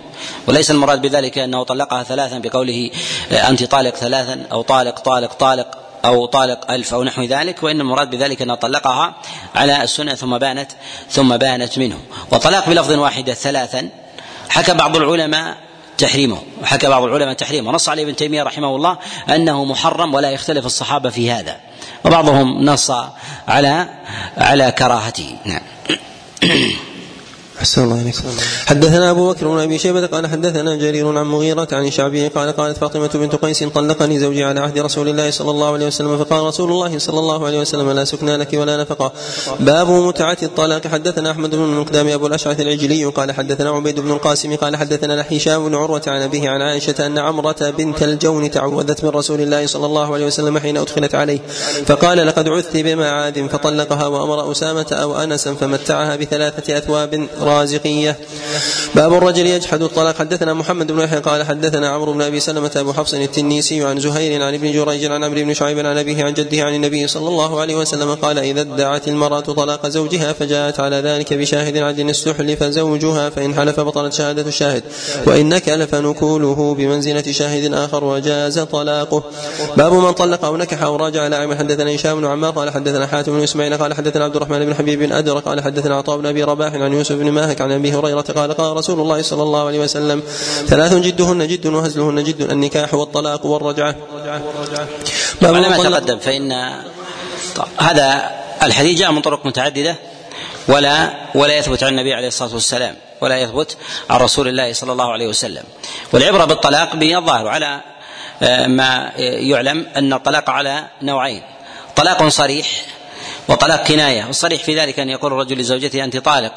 وليس المراد بذلك أنه طلقها ثلاثا بقوله أنت طالق ثلاثا أو طالق طالق طالق أو طالق ألف أو نحو ذلك وإن المراد بذلك أنه طلقها على السنة ثم بانت ثم بانت منه. وطلاق بلفظ واحد ثلاثا حكى بعض العلماء تحريمه. وحكى بعض العلماء تحريمه. ونص عليه ابن تيمية رحمه الله أنه محرم ولا يختلف الصحابة في هذا. وبعضهم نص على على كراهته. نعم.
أحسن الله عليك حدثنا أبو بكر بن أبي شيبة قال حدثنا جرير عن مغيرة عن الشعبي قال قالت فاطمة بنت قيس طلقني زوجي على عهد رسول الله صلى الله عليه وسلم فقال رسول الله صلى الله عليه وسلم لا سكنى لك ولا نفقة. باب متعة الطلاق. حدثنا أحمد بن المقدام أبو الأشعث العجلي قال حدثنا عبيد بن القاسم قال حدثنا هشام بن عروة عن أبيه عن عائشة أن عمرة بنت الجون تعوذت من رسول الله صلى الله عليه وسلم حين أدخلت عليه. فقال لقد عثت بمعاذ فطلقها وأمر أسامة أو أنسا فمتعها بثلاثة أثواب رازقية باب الرجل يجحد الطلاق. حدثنا محمد بن يحيى قال حدثنا عمرو بن أبي سلمة أبو حفص التنيسي عن زهير عن ابن جريج عن عمرو بن شعيب عن أبيه عن جده عن النبي صلى الله عليه وسلم قال إذا ادعت المرأة طلاق زوجها فجاءت على ذلك بشاهد عدل استحلف زوجها فإن حلف بطلت شهادة الشاهد. وان نكل فنكوله بمنزلة شاهد آخر وجاز طلاقه. باب من طلق أو نكح أو راجع على عمل. حدثنا هشام بن عمار قال حدثنا حاتم بن إسماعيل قال حدثنا عبد الرحمن بن حبيب بن أدرك قال حدثنا عطاء بن أبي رباح عن يوسف بن ماهك عن أبي هريرة قال قال رسول الله صلى الله عليه وسلم ثلاث جدهن جد وهزلهن جد النكاح والطلاق والرجعة.
على ما تقدم؟ فإن هذا الحديث جاء من طرق متعددة ولا ولا يثبت عن النبي عليه الصلاة والسلام ولا يثبت عن رسول الله صلى الله عليه وسلم. والعبرة بالطلاق بالظاهر على ما يعلم أن الطلاق على نوعين. طلاق صريح وطلاق كناية والصريح في ذلك أن يقول الرجل لزوجته أنت طالق.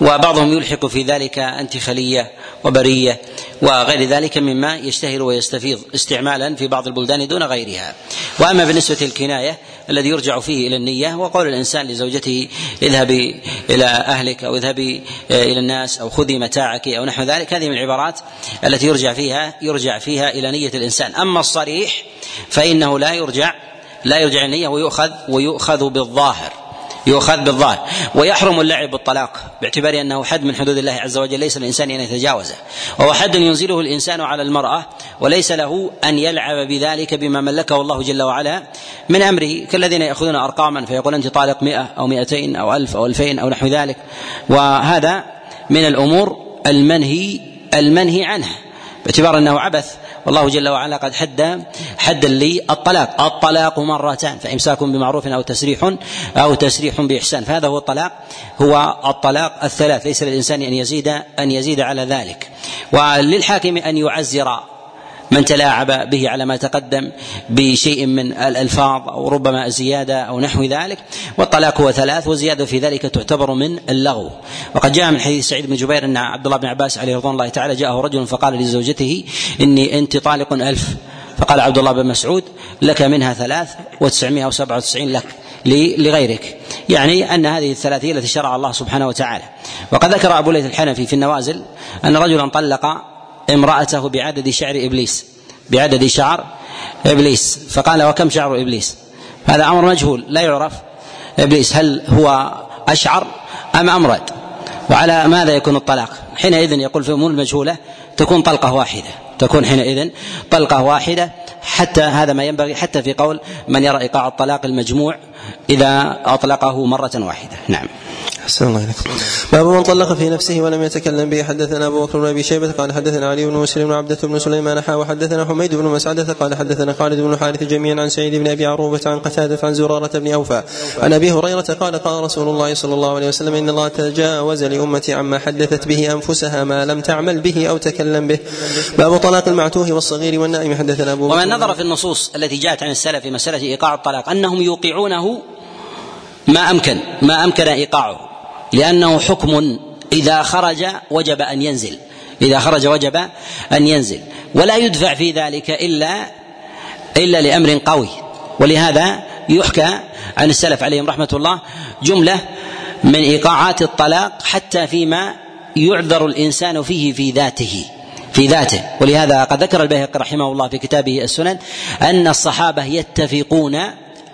وبعضهم يلحق في ذلك انت خليه وبرية وغير ذلك مما يشتهر ويستفيض استعمالا في بعض البلدان دون غيرها. وأما بالنسبة للكناية الذي يرجع فيه إلى النية وقول الإنسان لزوجته اذهبي إلى أهلك أو اذهبي إلى الناس أو خذي متاعك أو نحو ذلك. هذه من العبارات التي يرجع فيها يرجع فيها إلى نية الإنسان. أما الصريح فإنه لا يرجع لا يرجع النية ويؤخذ ويؤخذ بالظاهر. يؤخذ بالظاهر. ويحرم اللعب بالطلاق باعتبار أنه حد من حدود الله عز وجل ليس الإنسان أن يتجاوزه. وهو حد ينزله الإنسان على المرأة وليس له أن يلعب بذلك بما ملكه الله جل وعلا من أمره. كالذين يأخذون أرقاما فيقول أنت طالق مئة أو مئتين أو ألف أو ألفين أو نحو ذلك. وهذا من الأمور المنهي المنهي عنها. باعتبار أنه عبث. والله جل وعلا قد حد حدا للطلاق الطلاق مرتان فإمساك بمعروف أو تسريح أو تسريح بإحسان. فهذا هو الطلاق. هو الطلاق الثلاث. ليس للإنسان أن يزيد أن يزيد على ذلك. وللحاكم أن يعزر من تلاعب به على ما تقدم بشيء من الألفاظ أو ربما زيادة أو نحو ذلك والطلاق هو ثلاث وزيادة في ذلك تعتبر من اللغو. وقد جاء من حديث سعيد بن جبير أن عبد الله بن عباس عليه رضوان الله تعالى جاءه رجل فقال لزوجته إني أنت طالق ألف. فقال عبد الله بن مسعود لك منها ثلاث وتسعمائة أو سبعة وتسعين لك لغيرك. يعني أن هذه الثلاثية التي شرع الله سبحانه وتعالى. وقد ذكر أبو ليث الحنفي في النوازل أن رجلا طلق امرأته بعدد شعر إبليس بعدد شعر إبليس. فقال وكم شعر إبليس؟ هذا أمر مجهول لا يعرف إبليس هل هو أشعر أم أمرد وعلى ماذا يكون الطلاق؟ حينئذ يقول في أمور المجهولة تكون طلقة واحدة تكون حينئذ طلقة واحدة. حتى هذا ما ينبغي حتى في قول من يرى إيقاع الطلاق المجموع إذا أطلقه مرة واحدة. نعم.
أحسن الله عليك باب من طلق في نفسه ولم يتكلم به. حدثنا أبو بكر بن أبي شيبة قال حدثنا علي بن مسلم بن عبدة بن سليمان حا وحدثنا حميد بن مسعدة قال حدثنا خالد بن حارث جميعا عن سعيد بن أبي عروبة عن قتادة عن زرارة بن أوفى. عن أبي هريرة قال قال رسول الله صلى الله عليه وسلم إن الله تجاوز لأمتي عما حدثت به أنفسها ما لم تعمل به أو تكلم به. باب طلاق المعتوه والصغير والنائم. حدثنا أبو
بكر ومن نظر في النصوص التي جاءت عن السلف في مسألة إيقاع الطلاق أنهم يوقعونه ما أمكن ما أمكن إيقاعه. لأنه حكم إذا خرج وجب أن ينزل. إذا خرج وجب أن ينزل. ولا يدفع في ذلك إلا إلا لأمر قوي. ولهذا يحكى عن السلف عليهم رحمة الله جملة من إيقاعات الطلاق حتى فيما يعذر الإنسان فيه في ذاته في ذاته. ولهذا قد ذكر البيهقي رحمه الله في كتابه السنن أن الصحابة يتفقون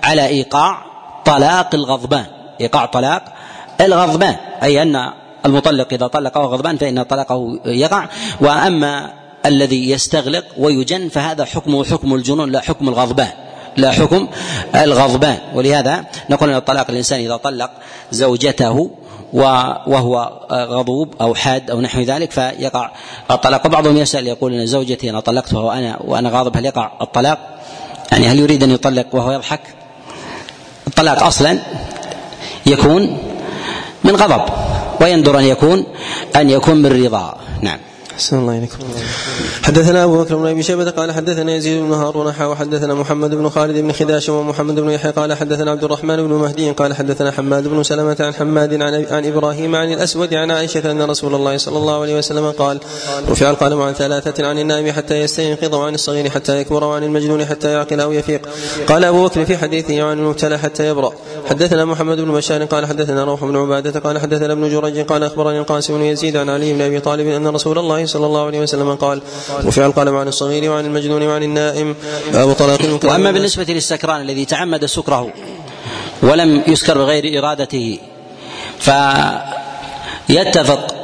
على إيقاع طلاق الغضبان. إيقاع طلاق الغضبان أي أن المطلق إذا طلق وهو غضبان فإن طلاقه يقع وأما الذي يستغلق ويجن فهذا حكمه حكم الجنون لا حكم الغضبان لا حكم الغضبان ولهذا نقول أن الطلاق الانسان إذا طلق زوجته وهو غضوب أو حاد أو نحو ذلك فيقع الطلاق وبعضهم يسأل يقول أن زوجتي أنا طلقتها وأنا وأنا غاضب هل يقع الطلاق؟ يعني هل يريد أن يطلق وهو يضحك؟ الطلاق أصلا يكون من غضب ويندر أن يكون أن يكون من رضا. نعم.
أحسن الله إليكم. حدثنا أبو بكر بن أبي شيبة قال حدثنا يزيد بن هارون وحدثنا محمد بن خالد بن خداش ومحمد بن يحيى قال حدثنا عبد الرحمن بن مهدي قال حدثنا حماد بن سلمة عن حماد عن, عن إبراهيم عن الأسود عن عائشة أن رسول الله صلى الله عليه وسلم قال رفع القلم عن ثلاثة عن النائم حتى يستيقظ وعن الصغير حتى يكبر وعن المجنون حتى يعقل أو يفيق. قال أبو بكر في حديثه عن المبتلى حتى يبرأ. حدثنا محمد بن بشار قال حدثنا روح بن عبادة قال حدثنا ابن جريج قال أخبرني القاسم بن يزيد عن علي بن أبي طالب أن رسول الله صلى الله عليه وسلم قال رفع القلم عن الصغير وعن المجنون وعن النائم باب طلاق
وأما بالنسبة للسكران الذي تعمد سكره ولم يسكر بغير إرادته فيتفق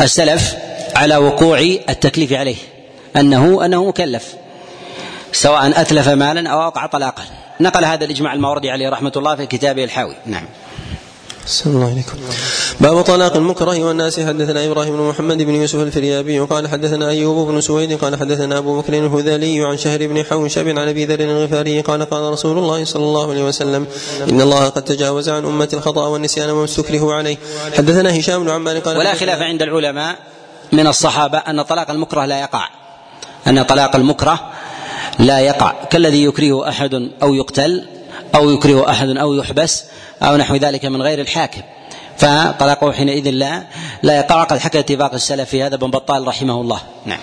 السلف على وقوع التكليف عليه أنه أنه مكلف سواء أتلف مالا أو اوقع طلاقا. نقل هذا الإجماع الماوردي عليه رحمة الله في كتابه الحاوي. نعم.
الله باب طلاق المكره والناس. حدثنا إبراهيم بن محمد بن يوسف الفريابي وقال حدثنا أيوب بن سويد قال حدثنا أبو بكر الهذلي عن شهر بن حوشب عن أبي ذر الغفاري قال قال رسول الله صلى الله عليه وسلم إن الله قد تجاوز عن أمة الخطأ والنسيان وما استكره عليه. حدثنا هشام بن عمار قال
ولا خلاف عند العلماء من الصحابة أن طلاق المكره لا يقع. أن طلاق المكره لا يقع. كالذي يكره أحد أو يقتل أو يكره أحد أو يحبس أو نحو ذلك من غير الحاكم. فطلاقه حينئذ لا لا يقع قد حكى اتفاق السلف في هذا بن بطال رحمه الله. نعم.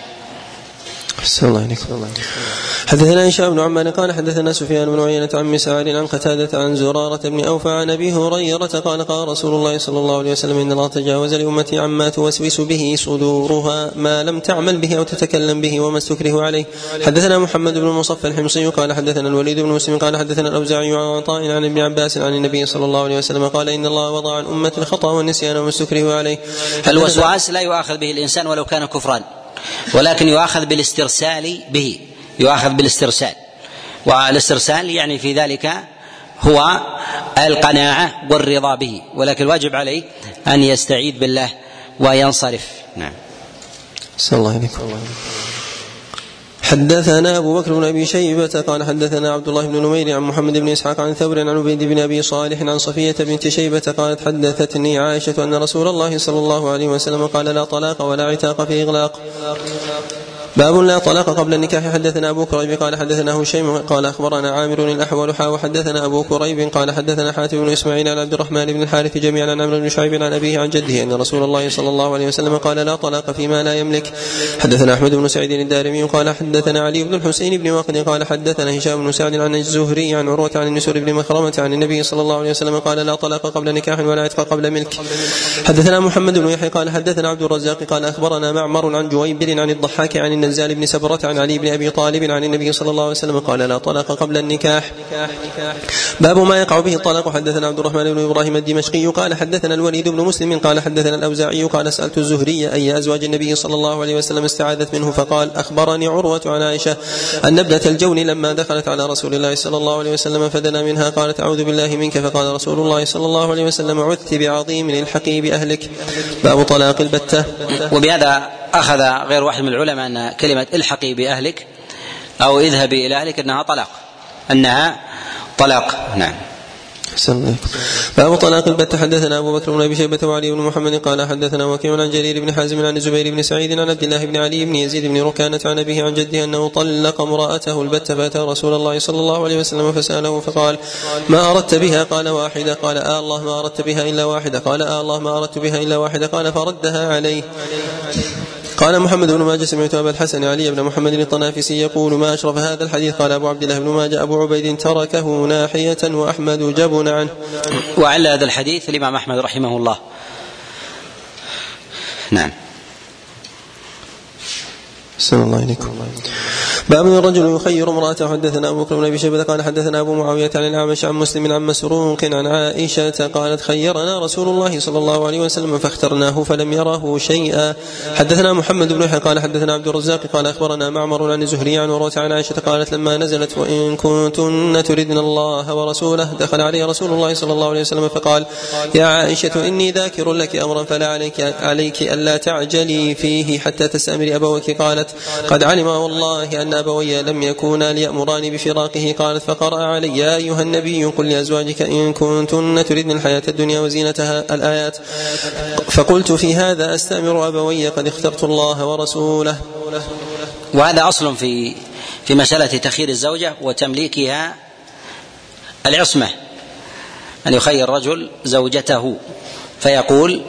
أحسن الله عليكم حدثنا هشام بن عمان قال حدثنا سفيان بن عيينة عن مسعر عن قتادة عن زرارة بن أوفى عن أبي هريرة قال قال رسول الله صلى الله عليه وسلم إن الله تجاوز لأمتي عما توسوس به صدورها ما لم تعمل به أو تتكلم به وما استكره عليه. حدثنا محمد بن المصفى الحمصي قال حدثنا الوليد بن مسلم قال حدثنا الأوزاعي عن عطاء عن ابن عباس عن النبي صلى الله عليه وسلم قال إن الله وضع عن أمة الخطأ والنسيان وما استكره عليه
الوسواس لا يؤاخذ به الإنسان ولو كان كفرا؟ ولكن يؤاخذ بالاسترسال به يؤاخذ بالاسترسال. والاسترسال يعني في ذلك هو القناعة والرضا به. ولكن الواجب عليه أن يستعيذ بالله وينصرف. نعم.
صلى الله عليكم. حدثنا أبو بكر بن أبي شيبة قال حدثنا عبد الله بن نمير عن محمد بن إسحاق عن ثور عن عبيد بن أبي صالح عن صفية بنت شيبة قالت حدثتني عائشة أن رسول الله صلى الله عليه وسلم قال لا طلاق ولا عتاق في إغلاق. باب لا طلاق قبل النكاح. حدثنا أبو كريب قال حدثنا هشيم قال أخبرنا عامر الأحول حا وحدثنا أبو كريب قال حدثنا حاتم بن إسماعيل عن عبد الرحمن بن الحارث جميعا عن عمرو بن شعيب عن أبيه عن جده أن رسول الله صلى الله عليه وسلم قال لا طلاق فيما لا يملك. حدثنا أحمد بن سعيد الدارمي قال حدثنا علي بن الحسين بن واقد قال حدثنا هشام بن سعد عن الزهري عن عروة عن النسور بن مخرمة عن النبي صلى الله عليه وسلم قال لا طلاق قبل نكاح ولا عتق قبل ملك. حدثنا محمد بن يحيى قال حدثنا عبد الرزاق قال أخبرنا معمر عن جويبر عن الضحاك عن النزال بن سبرة عن علي بن أبي طالب عن النبي صلى الله عليه وسلم قال لا طلاق قبل النكاح. باب ما يقع به الطلاق. حدثنا عبد الرحمن بن إبراهيم الدمشقي قال حدثنا الوليد بن مسلم قال حدثنا الأوزاعي قال سألت الزهري أي أزواج النبي صلى الله عليه وسلم استعاذت منه فقال أخبرني عروة عن عائشة أن ابنة الجون لما دخلت على رسول الله صلى الله عليه وسلم فدنا منها قالت أعوذ بالله منك فقال رسول الله صلى الله عليه وسلم عذت بعظيم الحقي بأهلك. باب طلاق البتة.
وبهذا أخذ غير واحد من العلماء أن كلمة الحقي بأهلك أو اذهبي إلى أهلك أنها طلاق. أنها طلاق. نعم.
باب طلاق البت. حدثنا أبو بكر بن أبي شيبة وعلي بن محمد قال حدثنا وكيع عن جرير بن حازم عن الزبير بن سعيد عن عبد الله بن علي بن يزيد بن ركانة عن أبيه عن جده أنه طلق امرأته البت فأتى رسول الله صلى الله عليه وسلم فسأله فقال ما أردت بها؟ قال واحدة. قال آه الله ما أردت بها إلا واحدة. قال آه الله ما أردت بها إلا واحدة. قال فردها عليه. قال محمد بن ماجه سمعت أبا الحسن علي بن محمد الطنافسي يقول ما أشرف هذا الحديث قال أبو عبد الله بن ماجه أبو عبيد تركه ناحية وأحمد جبن عنه.
وعلى هذا الحديث الإمام أحمد رحمه الله. نعم.
صلى الله عليكم باب الرجل يخير امراته حدثنا أبو بكر بن أبي شيبة قال حدثنا أبو معاوية عن الأعمش عن مسلم عن مسروق عن عائشة قالت خيرنا رسول الله صلى الله عليه وسلم فاخترناه فلم يره شيئا. حدثنا محمد بن يحيى قال حدثنا عبد الرزاق قال أخبرنا معمر عن الزهري عن عروة عن عائشة قالت لما نزلت وإن كنتن تردن الله ورسوله دخل علي رسول الله صلى الله عليه وسلم فقال يا عائشة إني ذاكر لك أمرا فلا عليك عليك ألا تعجلي فيه حتى تستامري أبوك قالت قد علم والله أن أبوي لم يكونا ليأمراني بفراقه. قالت فقرأ علي يا أيها النبي قل لأزواجك إن كنتن تردن الحياة الدنيا وزينتها الآيات. فقلت في هذا أستأمر أبوي قد اخترت الله ورسوله.
وهذا أصل في في مسألة تخيير الزوجة وتمليكها العصمة. أن يخير رجل زوجته فيقول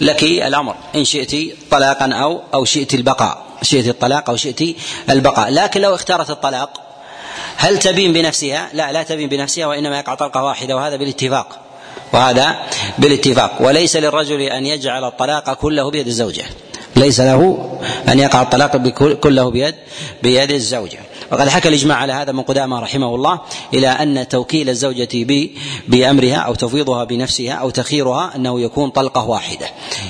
لك الأمر إن شئت طلاقا أو أو شئت البقاء. شئت الطلاق أو شئت البقاء. لكن لو اختارت الطلاق هل تبين بنفسها؟ لا لا تبين بنفسها وإنما يقع طلقة واحدة وهذا بالاتفاق. وهذا بالاتفاق. وليس للرجل أن يجعل الطلاق كله بيد الزوجة. ليس له أن يقع الطلاق كله بيد بيد الزوجة. وقد حكى الإجماع على هذا من قدامى رحمه الله إلى أن توكيل الزوجة بأمرها أو تفويضها بنفسها أو تخيرها أنه يكون طلقة واحدة.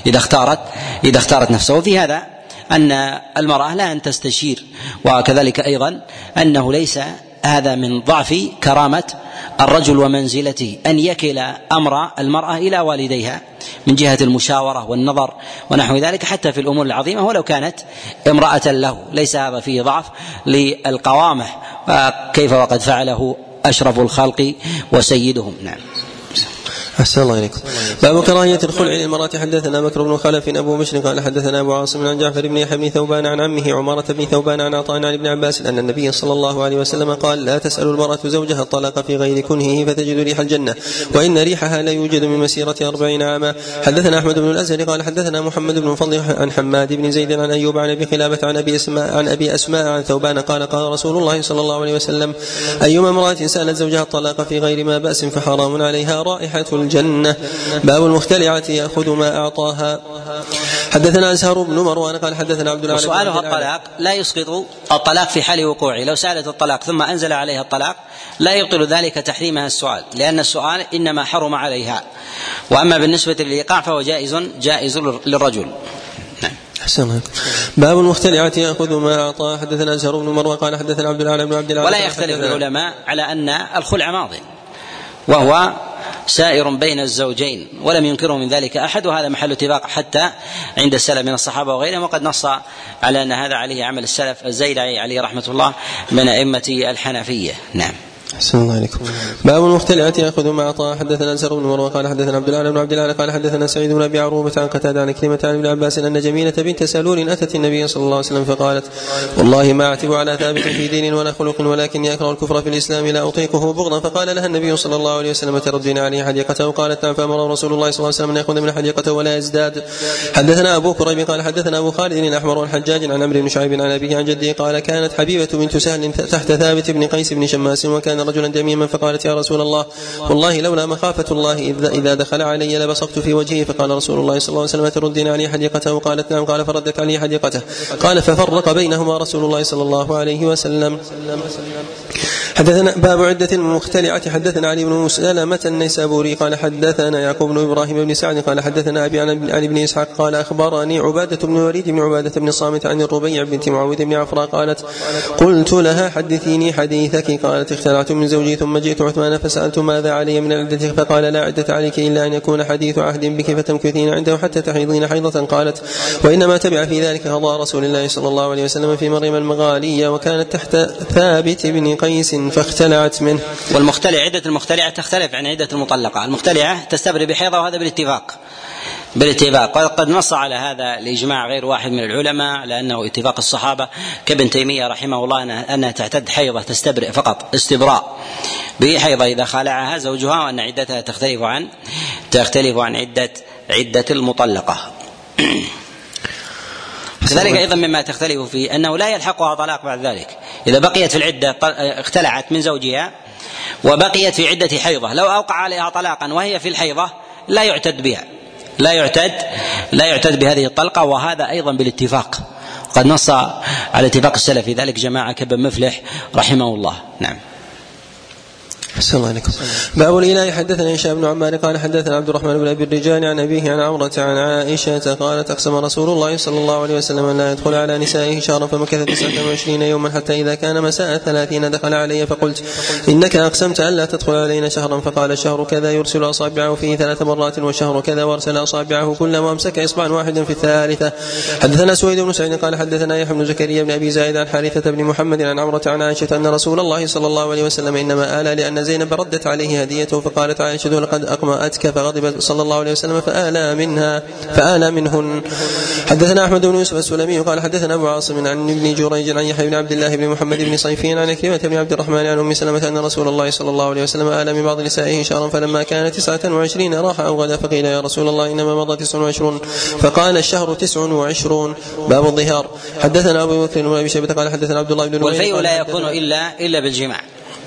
إذا اختارت إذا اختارت نفسه. وفي هذا أن المرأة لا أن تستشير وكذلك أيضا أنه ليس هذا من ضعف كرامة الرجل ومنزلته أن يكل أمر المرأة إلى والديها من جهة المشاورة والنظر ونحو ذلك حتى في الأمور العظيمة ولو كانت امرأة له. ليس هذا فيه ضعف للقوامة كيف وقد فعله أشرف الخلق وسيدهم. نعم.
أحسن الله إليكم. باب كراهية الخلع للمرأة حدثنا بكر بن خلف أبو بشر قال حدثنا أبو عاصم عن جعفر بن يحيى بن ثوبان عن عمه عمارة بن ثوبان عن عطاء عن ابن عباس أن النبي صلى الله عليه وسلم قال لا تسأل المرأة زوجها الطلاق في غير كنهه فتجد ريح الجنة وإن ريحها لا يوجد من مسيرة أربعين عاما. حدثنا أحمد بن الأزهر قال حدثنا محمد بن فضل عن حماد بن زيد عن أيوب عن أبي خلافة عن أبي أسماء عن أبي أسماء عن ثوبان قال قال رسول الله صلى الله عليه وسلم أيما امرأة سألت زوجها الطلاق في غير ما بأس فحرام عليها رائحة الجنة. باب المختلعة يأخذ ما أعطاها. حدثنا أزهر بن مروان قال حدثنا عبد
العالم وسؤالها الطلاق لا يسقط الطلاق في حال وقوعه. لو سألت الطلاق ثم أنزل عليها الطلاق لا يبطل ذلك تحريمها السؤال لأن السؤال إنما حرم عليها. وأما بالنسبة للإيقاع فهو جائز جائز للرجل.
نعم. أحسن باب المختلعة يأخذ ما أعطاه حدثنا أزهر بن مروان قال حدثنا عبد العالم بن عبد العالم
ولا يختلف العلماء على أن الخلع ماض وهو سائر بين الزوجين ولم ينكره من ذلك أحد وهذا محل اتفاق حتى عند السلف من الصحابة وغيرهم وقد نص على أن هذا عليه عمل السلف الزيلعي عليه رحمة الله من أئمة الحنفية. نعم.
أحسن الله عليكم باب المختلعة يأخذ ما أعطاه حدثنا أنسر بن مروة قال حدثنا عبد الله بن عبد الله قال حدثنا سعيد بن أبي عروبة عن قتادة عن كلمة عن ابن عباس أن جميلة بنت سلول أتت النبي صلى الله عليه وسلم فقالت والله ما أعتب على ثابت في دين ولا خلق ولكن يكره الكفر في الإسلام لا أطيقه بغضا. فقال لها النبي صلى الله عليه وسلم تردين عليه حديقته؟ قالت نعم. فأمر رسول الله صلى الله عليه وسلم أن يأخذ من حديقته ولا يزداد. حدثنا أبو كريب قال حدثنا أبو خالد الأحمر الحجاج عن عمرو بن شعيب عن أبيه عن جده قال كانت حبيبة بنت سهل تحت ثابت بن قيس بن شماس وكان رجلا دميما فقالت يا رسول الله والله لولا مخافة الله إذا, إذا دخل علي لبصقت في وجهه فقال رسول الله صلى الله عليه وسلم تردين علي حديقته؟ قالت نعم. قال فردت علي حديقته. قال ففرق بينهما رسول الله صلى الله عليه وسلم. حدثنا باب عدة المختلعة حدثنا علي بن سلمة النيسابوري قال حدثنا يعقوب بن إبراهيم بن سعد قال حدثنا أبي عن علي بن إسحاق قال أخبرني عبادة بن وليد بن عبادة بن صامت عن الربيع بنت معاوية بن عفراء قالت قلت لها حدثيني حديثك. قالت اختلعت من زوجي ثم جئت عثمان فسألت ماذا علي من العدة؟ فقال لا عدة عليك إلا أن يكون حديث عهد بك فتمكثين عنده حتى تحيضين حيضة. قالت وإنما تبع في ذلك قضاء رسول الله صلى الله عليه وسلم في مريم المغالية وكانت تحت ثابت بن قيس فاختلعت منه.
والمختلع عدة المختلعة تختلف عن عدة المطلقة. المختلعة تستبرئ بحيضة وهذا بالاتفاق. بالاتفاق. وقد نص على هذا الإجماع غير واحد من العلماء لأنه اتفاق الصحابة. كابن تيمية رحمه الله انها تعتد حيضة تستبرئ فقط استبراء بحيضة إذا خالعها زوجها وأن عدتها تختلف عن تختلف عن عده عدة المطلقة. كذلك أيضا مما تختلف فيه أنه لا يلحقها طلاق بعد ذلك. إذا بقيت في العدة اختلعت من زوجها وبقيت في عدة حيضة لو أوقع عليها طلاقا وهي في الحيضة لا يعتد بها لا يعتد لا يعتد بهذه الطلقة وهذا أيضا بالاتفاق. قد نص على اتفاق السلف في ذلك جماعة كابن مفلح رحمه الله. نعم.
أحسن الله عليكم باب الإله حدثنا هشام بن عمار قال حدثنا عبد الرحمن بن أبي الرجال عن أبيه عن عمرة عن عائشة قالت أقسم رسول الله صلى الله عليه وسلم أن لا يدخل على نسائه شهرا فمكث تسعة وعشرين يوما حتى إذا كان مساء ثلاثين دخل علي فقلت إنك أقسمت أن لا تدخل علينا شهرا فقال الشهر كذا يرسل أصابعه فيه ثلاث مرات والشهر كذا وأرسل أصابعه كلما أمسك إصبعا واحدا في الثالثة. حدثنا سويد بن سعيد قال حدثنا يحيى بن زكريا بن أبي زايد عن حارثة بن محمد عن عمرة عن عائشة أن رسول الله صلى الله عليه وسلم إنما آلى لأن زينب ردت عليه هديته فقالت عائشة لقد أقمأتك فغضب صلى الله عليه وسلم فآلى منها فآلى منهن. حدثنا أحمد بن يوسف السلمي قال حدثنا أبو عاصم عن ابن جريج عن يحيى بن عبد الله بن محمد بن صيفين عن كلمة بن عبد الرحمن عن أم سلمة أن رسول الله صلى الله عليه وسلم آلى من بعض نسائه شهرا فلما كان تسعة وعشرين راح أو غدا فقيل يا رسول الله إنما مضى تسع وعشرون. فقال الشهر تسع وعشرون. باب الظهار. حدثنا أبو بكر بن أبي شيبة قال حدثنا عبد الله بن
والفيء لا يكون إلا إلا بالجماع.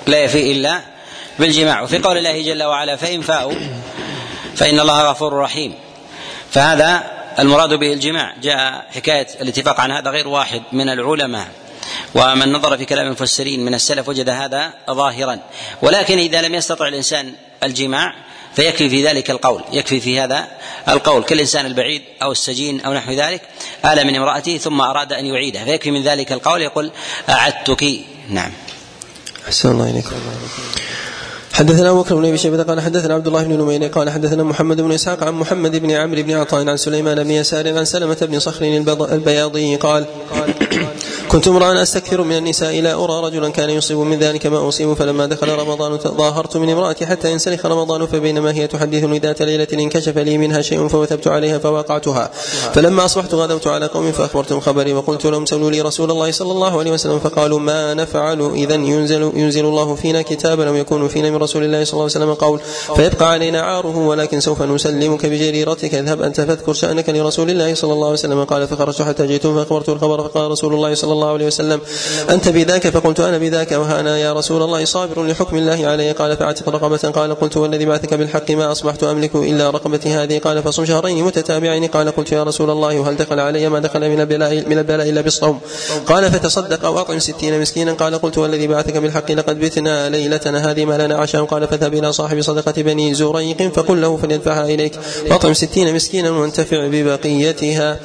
لا يفيء إلا بالجماع. وفي قول الله جل وعلا فإن فاءوا فإن الله غفور رحيم. فهذا المراد به الجماع. جاء حكاية الاتفاق عن هذا غير واحد من العلماء. ومن نظر في كلام المفسرين من السلف وجد هذا ظاهرا. ولكن إذا لم يستطع الإنسان الجماع فيكفي في ذلك القول. يكفي في هذا القول. كالإنسان البعيد أو السجين أو نحو ذلك آل من امرأته ثم أراد أن يعيدها فيكفي من ذلك القول. يقول أعدتك. نعم.
أحسن الله إليكم حدثنا ابو بكر بن أبي شيبة قال حدثنا عبد الله بن نمير قال حدثنا محمد بن إسحاق عن محمد بن عمرو بن عطاء عن سليمان بن يسار عن سلمة بن صخر البياضي قال كنت امرأ أستكثر من النساء لا أرى رجلا كان يصيب من ذلك ما أصيب فلما دخل رمضان تظاهرت من امرأتي حتى ينسلخ رمضان فبينما هي تحدثني ذات ليلة انكشف لي منها شيء فوثبت عليها فوقعتها. فلما أصبحت غدوت على قوم فاخبرتهم خبري وقلت لهم سلوا لي رسول الله صلى الله عليه وسلم فقالوا ما نفعل اذا ينزل ينزل الله فينا كتابا أو يكون فينا من رسول الله صلى الله عليه وسلم قول فيبقى علينا عاره ولكن سوف نسلمك بجريرتك. اذهب أنت فاذكر شأنك لرسول الله صلى الله عليه وسلم. قال فخرجت حتى جئتم فأخبرت الخبر فقال رسول الله صلى الله عليه وسلم أنت بذاك؟ فقلت أنا بذاك وهانا يا رسول الله. صابر لحكم الله علي قال فأعتق رقبة. قال قلت والذي بعثك بالحق ما أصبحت أملك إلا رقبتي هذه. قال فصم شهرين متتابعين. قال قلت يا رسول الله وهل دخل علي ما دخل من البلاء من البلاء إلا بالصوم؟ قال فتصدق أو أطعم ستين مسكينا. قال قلت والذي بعثك بالحق لقد بتنا ليلتنا هذه ما لنا عشاء قال فاذهب إلى صاحب صدقة بني زريق فقل له فليدفعها إليك. واطعم ستين مسكينا وانتفع ببقيتها.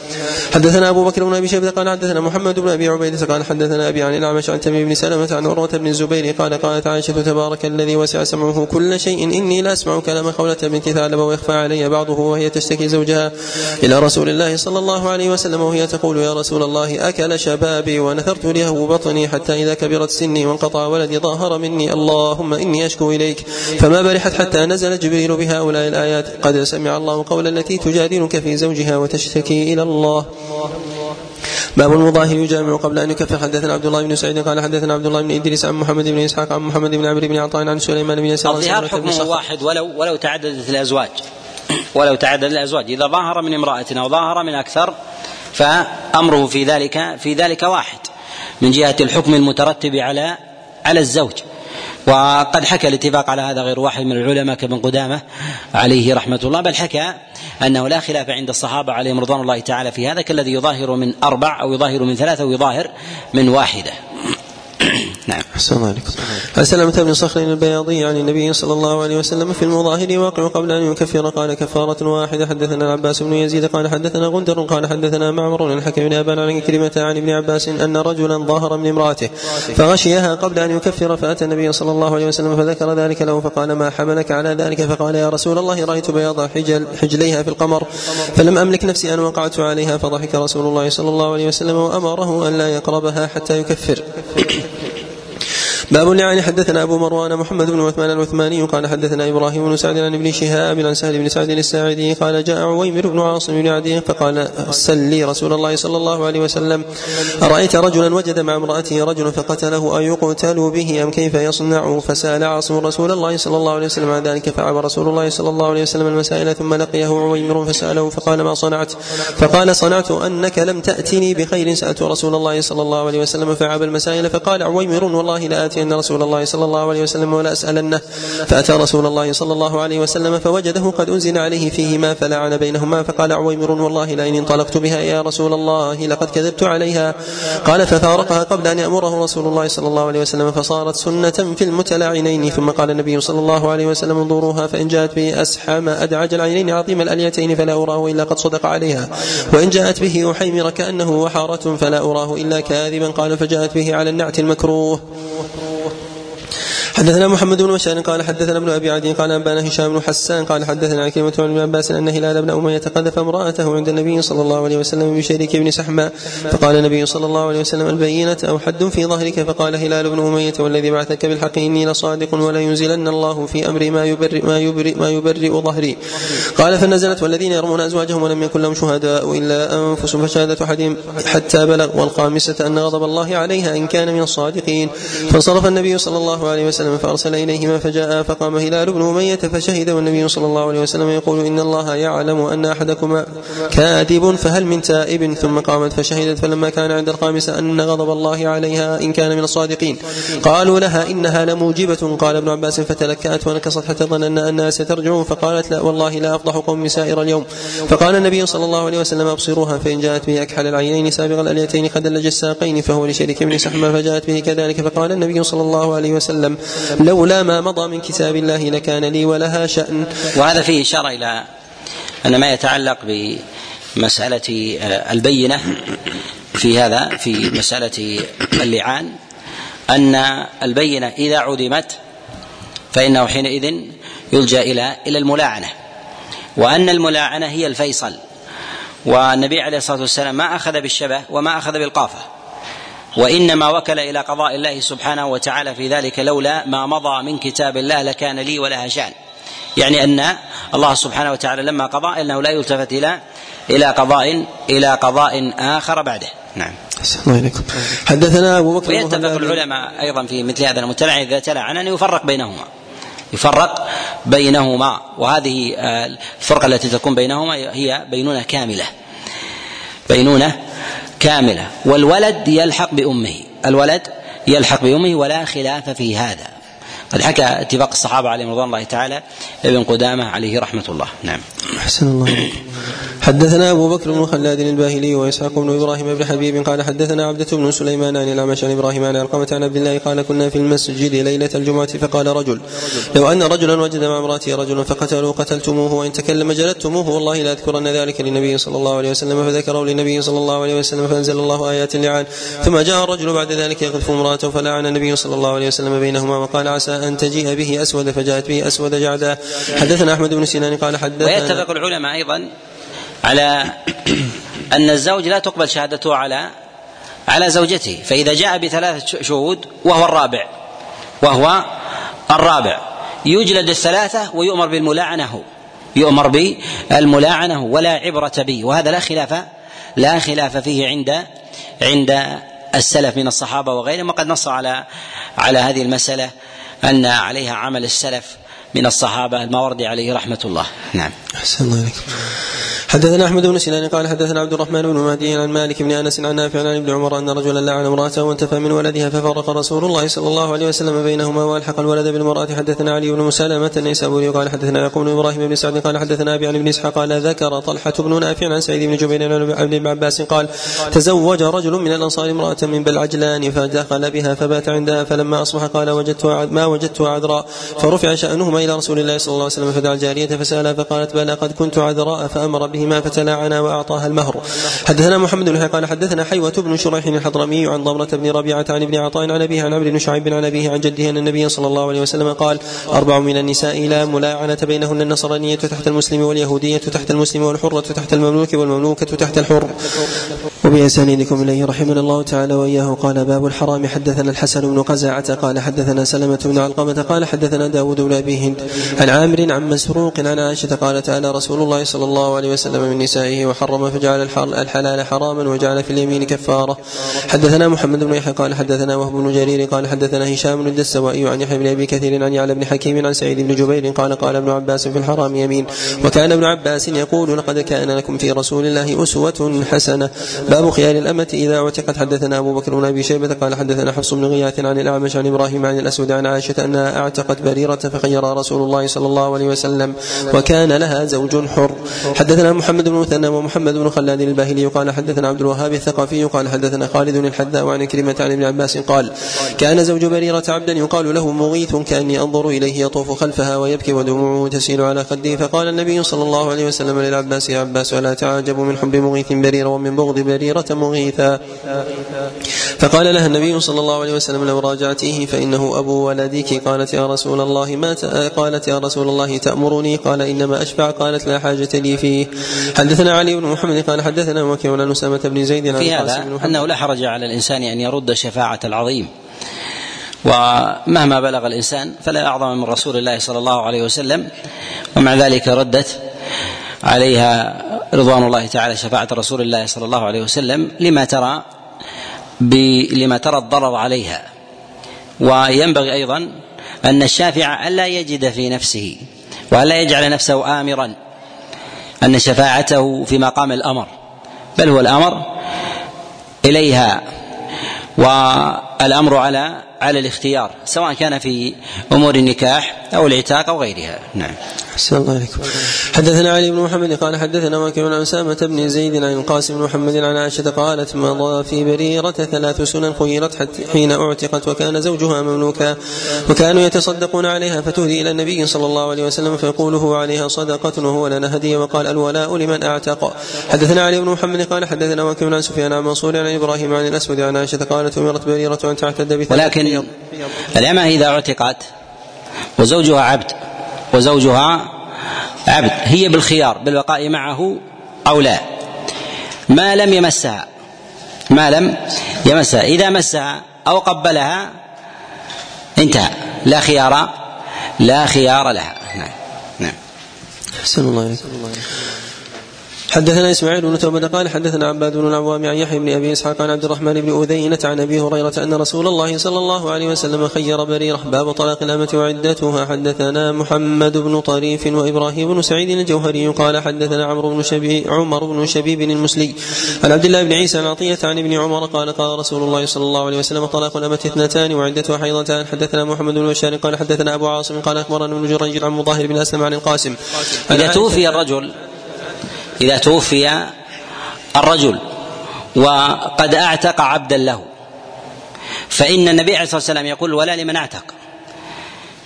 حدثنا أبو بكر بن أبي شيبة قال حدثنا محمد بن أبي عبيدة قال حدثنا أبي عن الأعمش عن تميم بن سلمة عن عروة بن الزبير قال قالت عائشة تبارك الذي وسع سمعه كل شيء إني لا أسمع كلام خولة بنت ثعلب ويخفى علي بعضه وهي تشتكي زوجها إلى رسول الله صلى الله عليه وسلم وهي تقول يا رسول الله أكل شبابي ونثرت له بطني حتى إذا كبرت سني وانقطع ولدي ظاهر مني اللهم إني أشكو إليك. فما برحت حتى نزل جبريل بهؤلاء الآيات. قد سمع الله قول التي تجادلك في زوجها وتشتكي إلى الله. باب المظاهر يجامع قبل أن يكفر. حدثنا عبد الله بن سعيد قال حدثنا عبد الله بن إدريس عن محمد بن إسحاق عن محمد بن عمرو بن عطاء عن سليمان بن يسار
الظهار حكمه واحد ولو ولو تعددت الأزواج. ولو تعدد الأزواج. إذا ظاهر من امرأة أو ظاهر من أكثر فأمره في ذلك في ذلك واحد. من جهة الحكم المترتب على على الزوج. وقد حكى الاتفاق على هذا غير واحد من العلماء كابن قدامة عليه رحمة الله بل حكى أنه لا خلاف عند الصحابة عليهم رضوان الله تعالى في هذا كالذي يظاهر من أربع أو يظاهر من ثلاثة أو يظاهر من واحدة.
نعم. أحسن الله عليكم. عن سلمة بن صخر البياضي عن النبي صلى الله عليه وسلم في المظاهر واقع قبل أن يكفر. قال كفارة واحدة حدثنا العباس بن يزيد قال حدثنا غندر قال حدثنا معمر عن الحكم بن أبان عن كلمة عن ابن عباس أن رجلا ظاهر من امرأته فغشيها قبل أن يكفر فأتى النبي صلى الله عليه وسلم فذكر ذلك له فقال ما حملك على ذلك؟ فقال يا رسول الله رأيت بياض حجل حجليها في القمر فلم أملك نفسي أن وقعت عليها فضحك رسول الله صلى الله عليه وسلم وأمره أن لا يقربها حتى يكفر. باب اللعان حدثنا أبو مروان محمد بن عثمان العثماني قال حدثنا إبراهيم بن سعد عن ابن شهاب عن سهل بن سعد الساعدي قال جاء عويمر بن عاصم بن عدي فقال سل لي رسول الله صلى الله عليه وسلم. أرأيت رجلا وجد مع امرأته رجل فقتله أيقتل به أم كيف يصنع؟ فسأل عاصم رسول الله صلى الله عليه وسلم عن ذلك فعب رسول الله صلى الله عليه وسلم المسائل ثم لقيه عويمر فسأله فقال ما صنعت؟ فقال صنعت أنك لم تأتني بخير سألت رسول الله صلى الله عليه وسلم فعاب المسائل فقال عويمر والله لاتين لأتين رسول الله صلى الله عليه وسلم ولا أسألنه. فأتى رسول الله صلى الله عليه وسلم فوجده قد أنزل عليه فيهما فلعن بينهما فقال عويمر والله لئن انطلقت بها يا رسول الله لقد كذبت عليها. قال ففارقها قبل أن يأمره رسول الله صلى الله عليه وسلم فصارت سنة في المتلاعنين. ثم قال النبي صلى الله عليه وسلم انظروها فإن جاءت به أسحم أدعج العينين عظيم الأليتين فلا أراه إلا قد صدق عليها. وإن جاءت به أحيمر كأنه وحارة فلا أراه إلا كاذبا. قال فجاءت به على النعت المكروه. حدثنا محمد بن بشار قال حدثنا ابن أبي عدي قال أنبأنا هشام بن حسان قال حدثنا عكرمة عن ابن عباس أن هلال بن أمية قذف امرأته عند النبي صلى الله عليه وسلم بشريك بن سحماء فقال النبي صلى الله عليه وسلم البينة أو حد في ظهرك؟ فقال هلال بن أمية والذي بعثك بالحق إني لصادق ولا ينزلن الله في أمري ما يبرئ ما يبرئ ما يبرئ ظهري. قال فنزلت والذين يرمون أزواجهم ولم يكن لهم شهداء إلا أنفسهم. فشهادة احدهم حتى بلغ والخامسة أن غضب الله عليها إن كان من الصادقين. فانصرف النبي صلى الله عليه وسلم وسلم فأرسل إليهما فجاء فقام هلال بن أمية فشهد والنبي صلى الله عليه وسلم يقول إن الله يعلم أن أحدكما كاذب فهل من تائب؟ ثم قامت فشهدت فلما كان عند الخامسة أن غضب الله عليها إن كان من الصادقين. قالوا لها إنها لموجبة. قال ابن عباس فتلكأت ونكصت حتى ظن أنها سترجع. فقالت لا والله لا أفضح قوم سائر اليوم. فقال النبي صلى الله عليه وسلم أبصروها. فإن جاءت به أكحل العينين سابغ الأليتين قد لج الساقين. فهو لشريك بن سحمة فجاءت به كذلك. فقال النبي صلى الله عليه وسلم لولا ما مضى من كتاب الله لكان لي ولها شأن.
وهذا فيه إشارة إلى أن ما يتعلق بمسألة البينة في هذا في مسألة اللعان أن البينة إذا عدمت فإنه حينئذ يلجأ إلى إلى الملاعنة وأن الملاعنة هي الفيصل. والنبي عليه الصلاة والسلام ما أخذ بالشبه وما أخذ بالقافة. وإنما وكل إلى قضاء الله سبحانه وتعالى في ذلك لولا ما مضى من كتاب الله لكان لي ولها شأن. يعني أن الله سبحانه وتعالى لما قضى إنه لا يلتفت إلى إلى قضاء إلى قضاء آخر بعده. نعم.
الله إليكم. حدثنا أبو بكر
ويتفق العلماء أيضا في مثل هذا المتلع إذا تلعن أن يفرق بينهما. يفرق بينهما. وهذه الفرقة التي تكون بينهما هي بينونة كاملة. بينونة كاملة والولد يلحق بأمه الولد يلحق بأمه ولا خلاف في هذا. قد حكى اتفاق الصحابة عليهم رضوان الله تعالى ابن قدامة عليه رحمة الله. نعم.
أحسن الله حدثنا أبو بكر بن خلاد الباهلي وإسحاق بن إبراهيم بن حبيب قال حدثنا عبدة بن سليمان عن الأعمش عن إبراهيم عن علقمة عن عبد الله قال كنا في المسجد ليلة الجمعة فقال رجل لو أن رجلا وجد مع امراته رجلا فقتلوا قتلتموه وإن تكلم جلدتموه والله لا أذكرن ذلك للنبي صلى الله عليه وسلم فذكروا للنبي صلى الله عليه وسلم فأنزل الله آيات اللعان ثم جاء الرجل بعد ذلك يقذف امرأته فلعن النبي صلى الله عليه وسلم بينهما وقال عسى أن تجيء به أسود فجاءت به أسود جعدا. حدثنا أحمد بن سنان قال حدثنا
ويتفق العلماء أيضا على أن الزوج لا تقبل شهادته على على زوجته فإذا جاء بثلاثه شهود وهو الرابع وهو الرابع. يجلد الثلاثة ويؤمر بالملاعنة هو يؤمر بالملاعنة ولا عبرة به. وهذا لا خلاف لا خلاف فيه عند عند السلف من الصحابة وغيرهم وقد نص على على هذه المسألة. أن عليها عمل السلف من الصحابة الماوردي عليه رحمة الله. نعم.
أحسن الله عليكم حدثنا أحمد بن سنان قال حدثنا عبد الرحمن بن مهدي عن مالك بن أنس عن نافع عن ابن عمر أن رجلا لعن امرأته وانتفى من ولدها ففرق رسول الله صلى الله عليه وسلم بينهما وألحق الولد بالمرأة. حدثنا علي بن مسلمة النيسابوري قال حدثنا بن إبراهيم بن سعد قال حدثنا أبي عن ابن إسحاق قال ذكر طلحة بن نافع عن سعيد بن جبير عن ابن عباس قال تزوج رجل من الأنصار امرأة من بلعجلان فدخل بها فبات عندها فلما أصبح قال وجدت ما وجدتها عذراء فرفع شأنهما إلى رسول الله صلى الله عليه وسلم فدعا الجارية فسألها فقالت بلى قد كنت عذراء فأمر بهما فتلاعنا وأعطاها المهر. حدثنا محمد بن قال حدثنا حيوة بن شريح الحضرمي عن ضمرة بن ربيعة عن ابن عطاء عن أبيه عن عمرو بن شعيب عن أبيه عن جده أن النبي صلى الله عليه وسلم قال أربع من النساء لا ملاعنة بينهن النصرانية تحت المسلم واليهودية تحت المسلم والحرة تحت المملوك والمملوكة تحت الحر. وبأسانيدكم إليه رحمنا الله تعالى وإياه. قال باب الحرام. حدثنا الحسن بن قزعة قال حدثنا سلمة بن علقمة قال حدثنا داود بن أبي هند عن عامر عن مسروق عن عائشة قال تعالى رسول الله صلى الله عليه وسلم من نسائه وحرم فجعل الحلال حراما وجعل في اليمين كفارة. حدثنا محمد بن يحيى قال حدثنا وهب بن جرير قال حدثنا هشام بن الدستوائي عن يحيى بن أبي كثير عن يعلى بن حكيم عن سعيد بن جبير قال قال ابن عباس في الحرام يمين. وكان ابن عباس يقول لقد كان لكم في رسول الله أسوة حسنة. باب خيار الأمة إذا اعتقت حدثنا أبو بكر بن أبي شيبة قال حدثنا حفص بن غياث عن الأعمش عن إبراهيم عن الأسود عن عائشة أنها اعتقت بريرة فخيرها رسول الله صلى الله عليه وسلم وكان لها زوج حر. حدثنا محمد بن مثنى ومحمد بن خلاد الباهلي قال حدثنا عبد الوهاب الثقفي قال حدثنا خالد الحذاء وعن كلمة عن ابن عباس قال كان زوج بريرة عبدا يقال له مغيث كأني أنظر إليه يطوف خلفها ويبكي ودموعه تسيل على خده. فقال النبي صلى الله عليه وسلم للعباس يا عباس ألا تعجب من حب مغيث بريرة ومن بغض بريرة مغيثا. فقال لها النبي صلى الله عليه وسلم لو راجعتيه فإنه أبو ولدك. قالت يا رسول الله ما قالت يا رسول الله تأمرني؟ قال إنما أشفع. قالت لا حاجة لي فيه. حدثنا علي بن محمد قال حدثنا وكيع عن أسامة بن زيد
في هذا أنه لا حرج على الإنسان أن يرد شفاعة العظيم. ومهما بلغ الإنسان فلا أعظم من رسول الله صلى الله عليه وسلم. ومع ذلك ردت. عليها رضوان الله تعالى شفاعة رسول الله صلى الله عليه وسلم لما ترى لما ترى الضرر عليها. وينبغي أيضا أن الشافع ألا يجد في نفسه وألا يجعل نفسه آمرا أن شفاعته في مقام الأمر بل هو الأمر إليها. والأمر على على الاختيار سواء كان في أمور النكاح أو العتاق أو غيرها. نعم.
أحسن الله عليكم. حدثنا علي بن محمد قال حدثنا واكع عن أسامة بن زيد عن القاسم بن محمد عن عائشة قالت مضى في بريرة ثلاث سنن خيرت حتى حين اعتقت وكان زوجها مملوكا وكانوا يتصدقون عليها فتهدي إلى النبي صلى الله عليه وسلم فيقول هو عليها صدقة وهو لنا هدية وقال الولاء لمن أعتق. حدثنا علي بن محمد قال حدثنا واكع عن سفيان عن منصور عن إبراهيم عن الأسود عن عائشة قالت أمرت بريرة أن تعتد
بثلاث ولكن الأمة إذا اعتقت وزوجها عبد وزوجها عبد هي بالخيار بالبقاء معه أو لا. ما لم يمسها ما لم يمسها. إذا مسها أو قبلها انتهى. لا خيار لا خيار لها. نعم نعم.
الله عليك حدثنا إسماعيل بن توبة قال حدثنا عباد بن العوام عن يحيى بن أبي إسحاق عن عبد الرحمن بن أذينة عن أبي هريرة أن رسول الله صلى الله عليه وسلم خير بريرة باب طلاق الأمة وعدتها. حدثنا محمد بن طريف وإبراهيم بن سعيد الجوهري قال حدثنا عمرو بن شبيب عمر بن شبيب المسلي. عن عبد الله بن عيسى عن عطية عن ابن عمر قال قال رسول الله صلى الله عليه وسلم طلاق الأمة اثنتان وعدتها حيضتان. حدثنا محمد بن بشار قال حدثنا أبو عاصم قال أخبرنا ابن جريج عن مظاهر بن أسلم عن القاسم.
إذا توفي الرجل إذا توفي الرجل وقد أعتق عبدا له. فإن النبي عليه الصلاة والسلام يقول ولا لمن أعتق.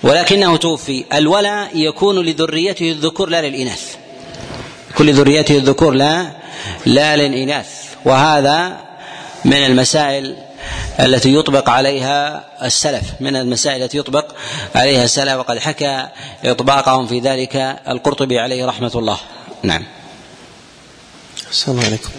ولكنه توفي. الولا يكون لذريته الذكور لا للإناث. كل ذريته الذكور لا لا للإناث. وهذا من المسائل التي يطبق عليها السلف. من المسائل التي يطبق عليها السلف. وقد حكى إطباقهم في ذلك القرطبي عليه رحمة الله. نعم.
السلام عليكم.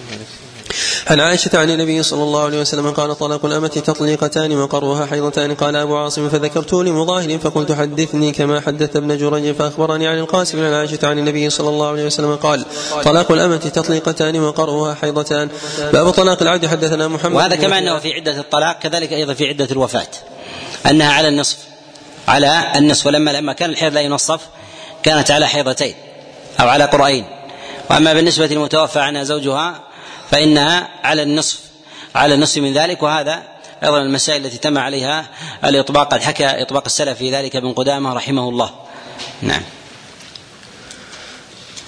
عن عائشة عن النبي صلى الله عليه وسلم قال طلاق الأمة تطليقتان وقرها حيضتان. قال أبو عاصم فذكرت لمظاهر فقلت حدثني كما حدث ابن جريج فأخبرني عن القاسم عن عائشة عن النبي صلى الله عليه وسلم قال طلاق الأمة تطليقتان وقرها حيضتان. باب طلاق العبد حدثنا محمد
وهذا كما أنه في عدة الطلاق كذلك أيضا في عدة الوفاة. أنها على النصف على النصف. ولما لما كان الحيض لا ينصف كانت على حيضتين أو على قرأين وأما بالنسبة للمتوفى عنها زوجها فإنها على النصف على النصف من ذلك وهذا أيضا المسائل التي تم عليها الإطباق قد حكى إطباق السلف في ذلك ابن قدامة رحمه الله. نعم.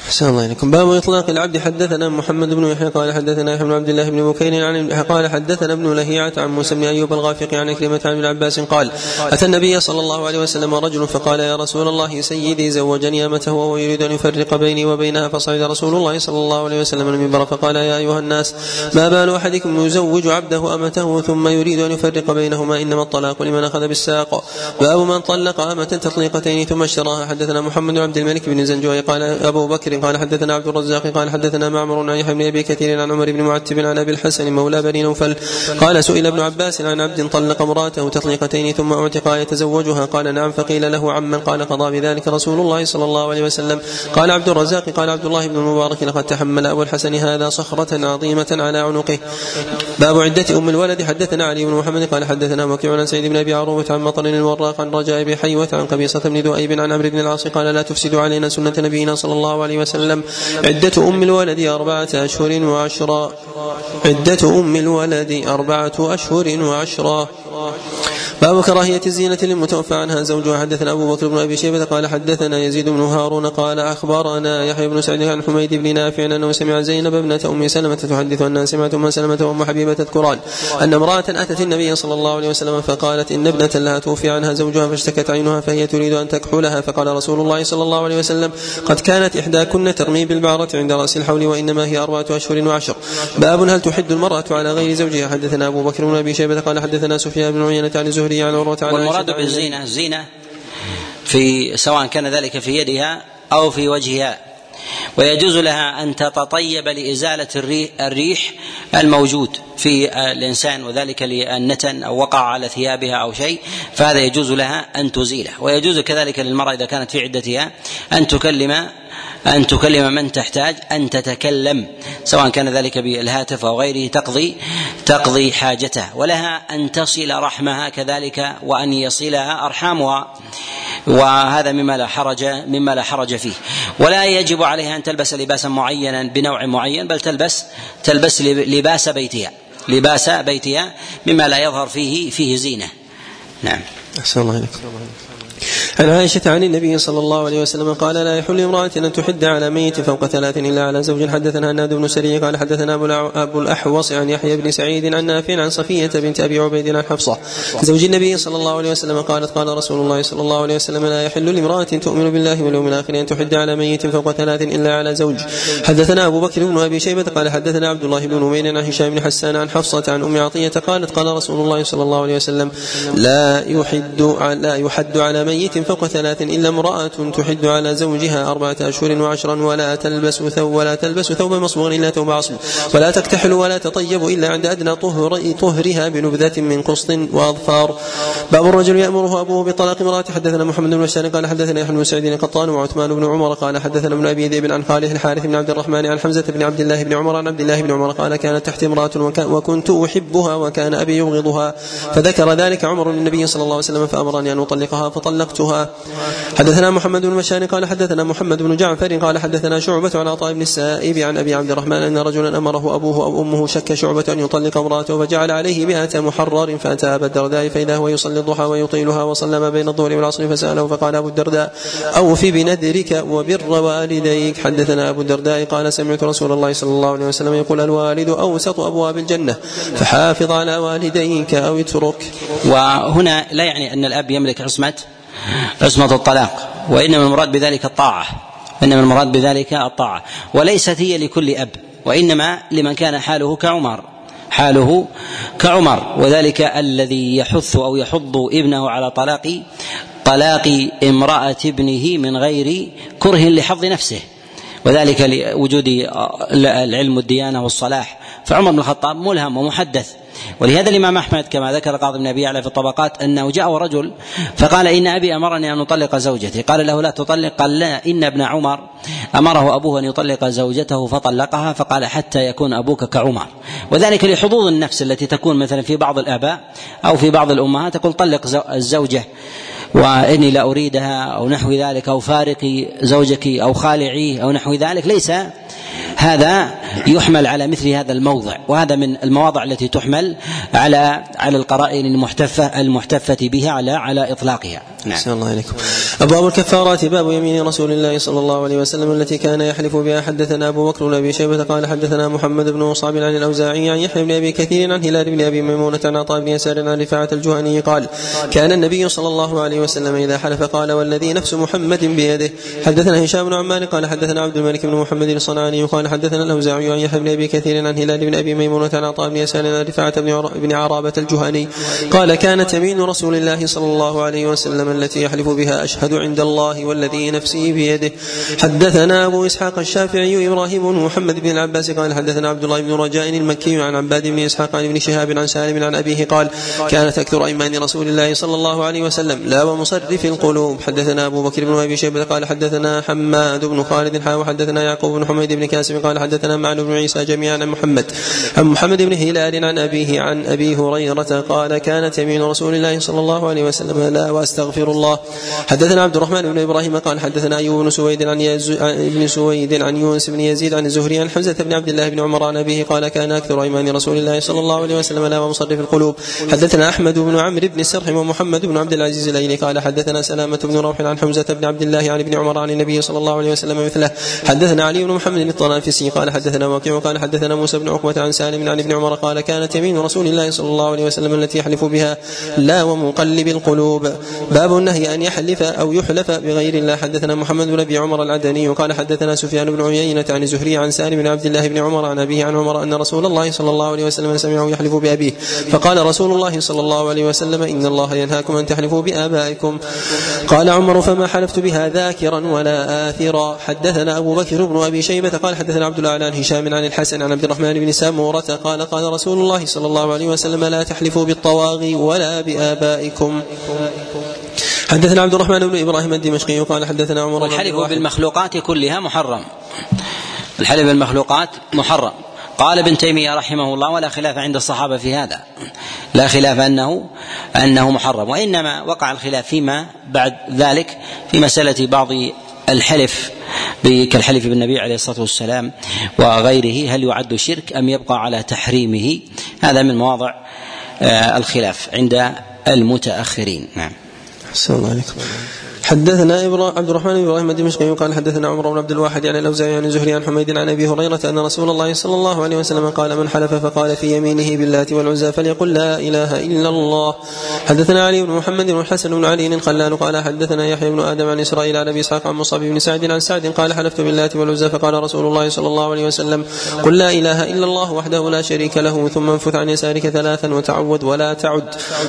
أحسن الله إليكم. باب إطلاق العبد. حدثنا محمد بن يحيى قال حدثنا يحيى بن عبد الله بن بكير عن قال حدثنا ابن لهيعة عن موسى بن أيوب الغافق عن كلمة عن ابن عباس قال أتى النبي صلى الله عليه وسلم رجل فقال يا رسول الله سيدي زوجني أمته وهو يريد أن يفرق بيني وبينها فصعد رسول الله صلى الله عليه وسلم المنبر فقال يا أيها الناس ما بال أحدكم يزوج عبده أمته ثم يريد أن يفرق بينهما؟ إنما الطلاق لمن أخذ بالساق باب من طلق أمة تطليقتين ثم اشتراها. حدثنا محمد بن عبد الملك بن زنجوي قال أبو بكر قال حدثنا عبد الرزاق قال حدثنا معمر عن يحيى بن أبي كثير عن عمر بن معتب عن أبي الحسن مولى بني نوفل قال سئل ابن عباس عن عبد طلق امراته تطليقتين ثم اعتق يتزوجها قال نعم فقيل له عمن قال قضى بذلك رسول الله صلى الله عليه وسلم قال عبد الرزاق قال عبد الله بن المبارك لقد تحمل أبو الحسن هذا صخرة عظيمة على عنقه باب عدة أم الولد حدثنا علي بن محمد قال حدثنا وكيع عن سيد بن أبي عروبة عن مطر الوراق عن رجاء بن حيوة عن قبيصة بن ذؤيب عن عمرو بن العاص قال لا تفسدوا علينا سنة نبينا صلى الله عليه وسلم عدة أم الولد أربعة أشهر وعشرا. عدة أم الولد أربعة أشهر وعشرا. باب كراهية الزينة للمتوفى عنها. زوجها حدثنا أبو بكر بن أبي شيبة قال حدثنا يزيد بن هارون قال أخبرنا يحيى بن سعيد عن حميد بن نافع أنه سمع زينب ابنة أم سلمة تحدث أنها سمعت أم سلمة وأم حبيبة تذكران أن امرأة أتت النبي صلى الله عليه وسلم فقالت إن ابنة لها توفي عنها زوجها فاشتكت عينها فهي تريد أن تكحلها. فقال رسول الله صلى الله عليه وسلم قد كانت إحداكن ترمي بالبعرة عند رأس الحول وإنما هي أربعة أشهر وعشر. باب هل تحد المرأة على غير زوجها؟ حدثنا أبو بكر بن أبي شيبة قال حدثنا سفيان بن عيينة عن الزهري عن عروة عن
والمراد بالزينة الزينة في سواء كان ذلك في يدها أو في وجهها. ويجوز لها أن تتطيب لإزالة الريح الموجود في الإنسان وذلك للنتن أو وقع على ثيابها أو شيء فهذا يجوز لها أن تزيله. ويجوز كذلك للمرأة إذا كانت في عدتها أن تكلم أن تكلم من تحتاج أن تتكلم سواء كان ذلك بالهاتف أو غيره تقضي تقضي حاجتها ولها أن تصل رحمها كذلك وأن يصلها أرحامها وهذا مما لا حرج مما لا حرج فيه. ولا يجب عليها أن تلبس لباسا معينا بنوع معين بل تلبس تلبس لباس بيتها لباس بيتها مما لا يظهر فيه فيه زينة. نعم.
أحسن الله إليك. عن عائشة عن النبي صلى الله عليه وسلم قال لا يحل امرأة أن تحد على ميت فوق ثلاث إلا على زوج. حدثنا هناد بن سري قال حدثنا أبو الأحوص عن يحيى بن سعيد عن نافع عن صفية بنت أبي عبيد عن حفصة. زوج النبي صلى الله عليه وسلم قالت قال رسول الله صلى الله عليه وسلم لا يحل لامرأة تؤمن بالله واليوم الآخر أن تحد على ميت فوق ثلاث إلا على زوج. حدثنا أبو بكر بن أبي شيبة قال حدثنا عبد الله بن نمير عن هشام بن حسان عن حفصة عن أم عطية قالت قال رسول الله صلى الله عليه وسلم لا يحد لا يحد على ميت فوق ثلاث إلا امرأة تحد على زوجها أربعة أشهر وعشرا ولا تلبس ثوب ولا تلبس ثوب مصبوغ إلا ثوب عصب. ولا تكتحل ولا تطيب إلا عند أدنى طهر طهرها بنبذة من قسط وأظفار. باب الرجل يأمره أبوه بطلاق امرأته حدثنا محمد بن بشار قال حدثنا يحيى بن سعيد القطان وعثمان بن عمر قال حدثنا ابن أبي ذئب عن خالد الحارث بن عبد الرحمن عن حمزة بن عبد الله بن عمر عن عبد الله بن عمر قال كانت تحت امرأة وكنت أحبها وكان أبي يبغضها. فذكر ذلك عمر للنبي صلى الله عليه وسلم فأمرني أن أطلقها. فطلقتها حدثنا محمد بن بشار قال حدثنا محمد بن جعفر قال حدثنا شعبة عن عطاء بن السائب عن أبي عبد الرحمن أن رجلا أمره أبوه أو أمه شك شعبة أن يطلق امرأته فجعل عليه مئة محرر فأتى أبا الدرداء فإذا هو يصلي الضحى ويطيلها وصلى ما بين الظهر والعصر فسأله فقال أبو الدرداء أوف بنذرك وبر والديك. حدثنا أبو الدرداء قال سمعت رسول الله صلى الله عليه وسلم يقول الوالد أوسط أبواب الجنة فحافظ على والديك أو اترك.
وهنا لا يعني أن الأب يملك عصمة عصمة الطلاق وإنما المراد بذلك الطاعة إنما المراد بذلك الطاعة وليست هي لكل أب وإنما لمن كان حاله كعمر حاله كعمر وذلك الذي يحث أو يحض ابنه على طلاق طلاق امرأة ابنه من غير كره لحظ نفسه وذلك لوجود العلم والديانة والصلاح فعمر بن الخطاب ملهم ومحدث ولهذا الإمام أحمد كما ذكر قاضي بن أبي يعلى في الطبقات أنه جاء رجل فقال إن أبي أمرني أن أطلق زوجتي. قال له لا تطلق قال لا إن ابن عمر أمره أبوه أن يطلق زوجته فطلقها فقال حتى يكون أبوك كعمر. وذلك لحظوظ النفس التي تكون مثلا في بعض الآباء أو في بعض الأمهات تقول طلق الزوجة وإني لا أريدها أو نحو ذلك أو فارقي زوجك أو خالعيه أو نحو ذلك. ليس هذا يحمل على مثل هذا الموضع وهذا من المواضع التي تحمل على على القرائن المحتفة المحتفة بها على على إطلاقها
نعم. الله عليكم. أبواب الكفارات باب يمين رسول الله صلى الله عليه وسلم التي كان يحلف بها حدثنا أبو بكر بن أبي شيبة قال حدثنا محمد بن مصعب عن الأوزاعي عن يحيى بن أبي كثير عن هلال بن أبي ميمونة عن عطاء بن يسار عن رفاعة الجهني قال كان النبي صلى الله عليه وسلم إذا حلف قال والذي نفس محمد بيده. حدثنا هشام بن عمار قال حدثنا عبد الملك بن محمد الصنعاني قال حدثنا الأوزاعي عن يحيى بن أبي كثير عن هلال بن أبي ميمونة عن عطاء بن يسار عن رفاعة بن عرابة الجهني قال كانت يمين رسول الله صلى الله عليه وسلم التي يحلف بها أشهد عند الله والذي نفسي بيده. حدثنا أبو إسحاق الشافعي إبراهيم بن محمد بن العباس قال حدثنا عبد الله بن رجاء المكي عن عباد بن إسحاق عن ابن شهاب عن سالم عن أبيه قال كانت أكثر أيمان رسول الله صلى الله عليه وسلم لا ومصرف القلوب. حدثنا أبو بكر بن أبي شيبة قال حدثنا حماد بن خالد حا وحدثنا يعقوب بن حميد بن كاسب قال حدثنا معن بن عيسى جميعا عن محمد. عن محمد بن هلال عن أبيه عن أبي هريرة قال كانت يمين رسول الله صلى الله عليه وسلم لا وأستغفر الله. حدثنا حدثنا عبد الرحمن بن إبراهيم قال حدثنا أيوب بن سويد عن ابن سويد عن يونس بن يزيد عن الزهري عن حمزة بن عبد الله بن عمر عن أبيه قال كان أكثر أيمان رسول الله صلى الله عليه وسلم لا مصرف القلوب. حدثنا أحمد بن عمرو بن سرح ومحمد بن عبد العزيز الايلي قال حدثنا سلامة بن روح عن حمزة بن عبد الله عن ابن عمر عن النبي صلى الله عليه وسلم مثله. حدثنا علي بن محمد الطنافسي قال حدثنا وكيع قال حدثنا موسى بن عقبة عن سالم عن ابن عمر قال كانت يمين رسول الله صلى الله عليه وسلم التي يحلف بها لا ومقلب القلوب. باب النهي ان يحلف أو يحلف بغير الله. حدثنا محمد بن أبي عمر العدني قال حدثنا سفيان بن عيينة عن الزهري عن سالم بن عبد الله بن عمر عن أبيه عن عمر أن رسول الله صلى الله عليه وسلم سمعه يحلف بأبيه. فقال رسول الله صلى الله عليه وسلم إن الله ينهاكم أن تحلفوا بآبائكم. قال عمر فما حلفت بها ذاكرا ولا آثرا. حدثنا أبو بكر بن أبي شيبة قال حدثنا عبد الله عن هشام عن الحسن عن عبد الرحمن بن سامورة قال قال رسول الله صلى الله عليه وسلم لا تحلفوا بالطواغي ولا بآبائكم. حدثنا عبد الرحمن بن إبراهيم الدمشقي قال حدثنا عمر
والحلف بالمخلوقات كلها محرم. الحلف بالمخلوقات محرم. قال ابن تيمية رحمه الله ولا خلاف عند الصحابة في هذا. لا خلاف انه أنه محرم. وإنما وقع الخلاف فيما بعد ذلك في مسألة بعض الحلف كالحلف بالنبي عليه الصلاة والسلام وغيره. هل يعد شرك أم يبقى على تحريمه؟ هذا من مواضع آه، الخلاف عند المتأخرين. نعم.
الله عليكم. حدثنا عبد الرحمن بن إبراهيم الدمشقي قال حدثنا عمر بن عبد الواحد عن الأوزاعي عن الزهري عن حميد عن أبي هريرة أن رسول الله صلى الله عليه وسلم قال من حلف فقال في يمينه باللات والعزى فليقل لا إله إلا الله. حدثنا علي بن محمد والحسن بن علي الخلال قال حدثنا يحيى بن آدم عن إسرائيل عن أبي إسحاق عن مصعب بن سعد عن سعد قال حلفت باللات والعزى فقال رسول الله صلى الله عليه وسلم قل لا إله إلا الله وحده لا شريك له ثم انفث عن يسارك ثلاثا وتعود ولا تعد.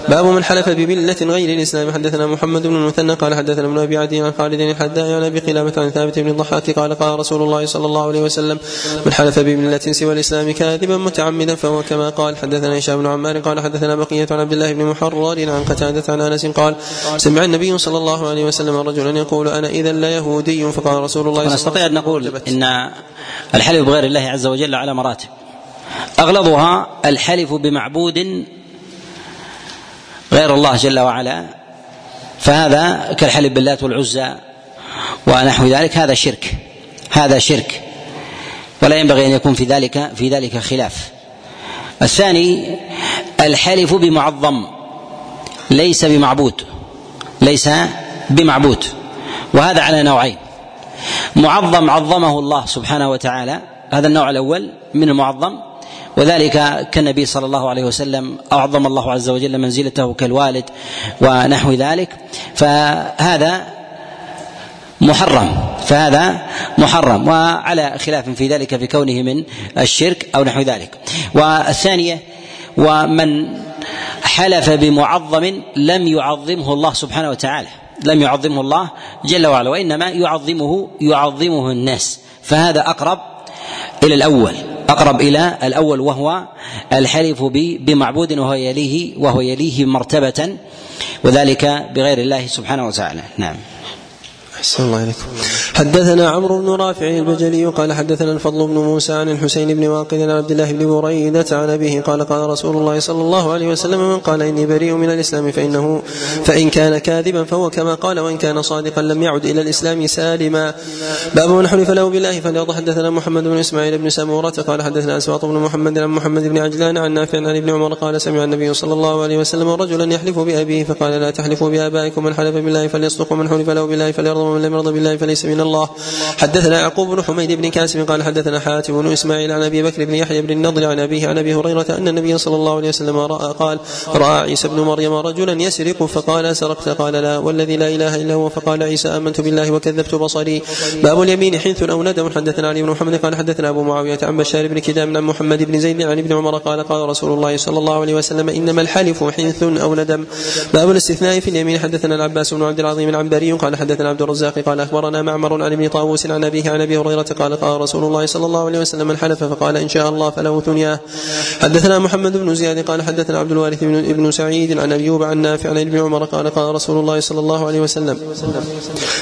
باب من حلف بملة غير الإسلام. حدثنا محمد بن المثنى قال حدثنا ابن ابي عدي عن خالد الحداء عن أبي قلابة عن ثابت بن الضحاك قال قال رسول الله صلى الله عليه وسلم من حلف بملة سوى الإسلام كاذبا متعمدا فهو كما قال حدثنا هشام بن عمار قال حدثنا بقية عن عبد الله بن محرر عن قتادة عن أنس قال سمع النبي صلى الله عليه وسلم رجلا يقول أنا إذا ليهودي فقال رسول الله
نستطيع أن نقول إن الحلف بغير الله عز وجل على مراتب. أغلظها الحلف بمعبود غير الله جل وعلا فهذا كالحلف باللات والعزى ونحو ذلك هذا شرك هذا شرك. ولا ينبغي أن يكون في ذلك في ذلك خلاف. الثاني الحلف بمعظم ليس بمعبود ليس بمعبود. وهذا على نوعين. معظم عظمه الله سبحانه وتعالى هذا النوع الأول من المعظم. وذلك كالنبي صلى الله عليه وسلم أعظم الله عز وجل منزلته كالوالد ونحو ذلك. فهذا محرم فهذا محرم. وعلى خلاف في ذلك في كونه من الشرك أو نحو ذلك. والثانية ومن حلف بمعظم لم يعظمه الله سبحانه وتعالى. لم يعظمه الله جل وعلا وإنما يعظمه يعظمه الناس. فهذا أقرب إلى الأول. أقرب إلى الأول وهو الحلف بمعبود وهو يليه وهو يليه مرتبة وذلك بغير الله سبحانه وتعالى. نعم.
أحسن الله إليكم حدثنا عمرو بن رافع البجلي قال حدثنا الفضل بن موسى عن الحسين بن واقد عن عبد الله بن بريدة عن أبيه قال قال رسول الله صلى الله عليه وسلم من قال إني بريء من الإسلام فإنه فإن كان كاذبا فهو كما قال وإن كان صادقا لم يعد إلى الإسلام سالما. باب من حلف له بالله فليرضى حدثنا محمد بن إسماعيل بن سمورة قال حدثنا أسواط بن محمد عن محمد بن عجلان عن نافع عن ابن عمر قال سمع النبي صلى الله عليه وسلم رجلا يحلف بأبيه فقال لا تحلفوا بآبائكم من حلف بالله فليصدق ومن حلف له بالله فليرضى ومن لم يرضى بالله فليس من الله. حدثنا يعقوب بن حميد بن كاسم قال حدثنا حاتم بن إسماعيل عن أبي بكر بن يحيى بن النضر عن أبيه عن أبي هريرة أن النبي صلى الله عليه وسلم رأى قال رأى عيسى بن مريم رجلا يسرق فقال سرقت. قال لا والذي لا إله إلا هو. فقال عيسى آمنت بالله وكذبت بصري. باب اليمين حنث أو ندم. حدثنا علي بن محمد قال حدثنا أبو معاوية عن بشار بن كدام عن محمد بن زيد عن ابن عمر قال قال رسول الله صلى الله عليه وسلم إنما الحلف حنث أو ندم. باب الاستثناء في اليمين حدثنا العباس بن عبد العظيم العنبري قال حدثنا عبد الرزاق قال أخبرنا معمر عن ابن طاووس عن أبيه عن أبي هريرة قال قال رسول الله صلى الله عليه وسلم من حلف فقال إن شاء الله فله ثنياه. حدثنا محمد بن زياد قال حدثنا عبد الوارث بن ابن سعيد عن أيوب عن نافع عن ابن عمر قال قال رسول الله صلى الله عليه وسلم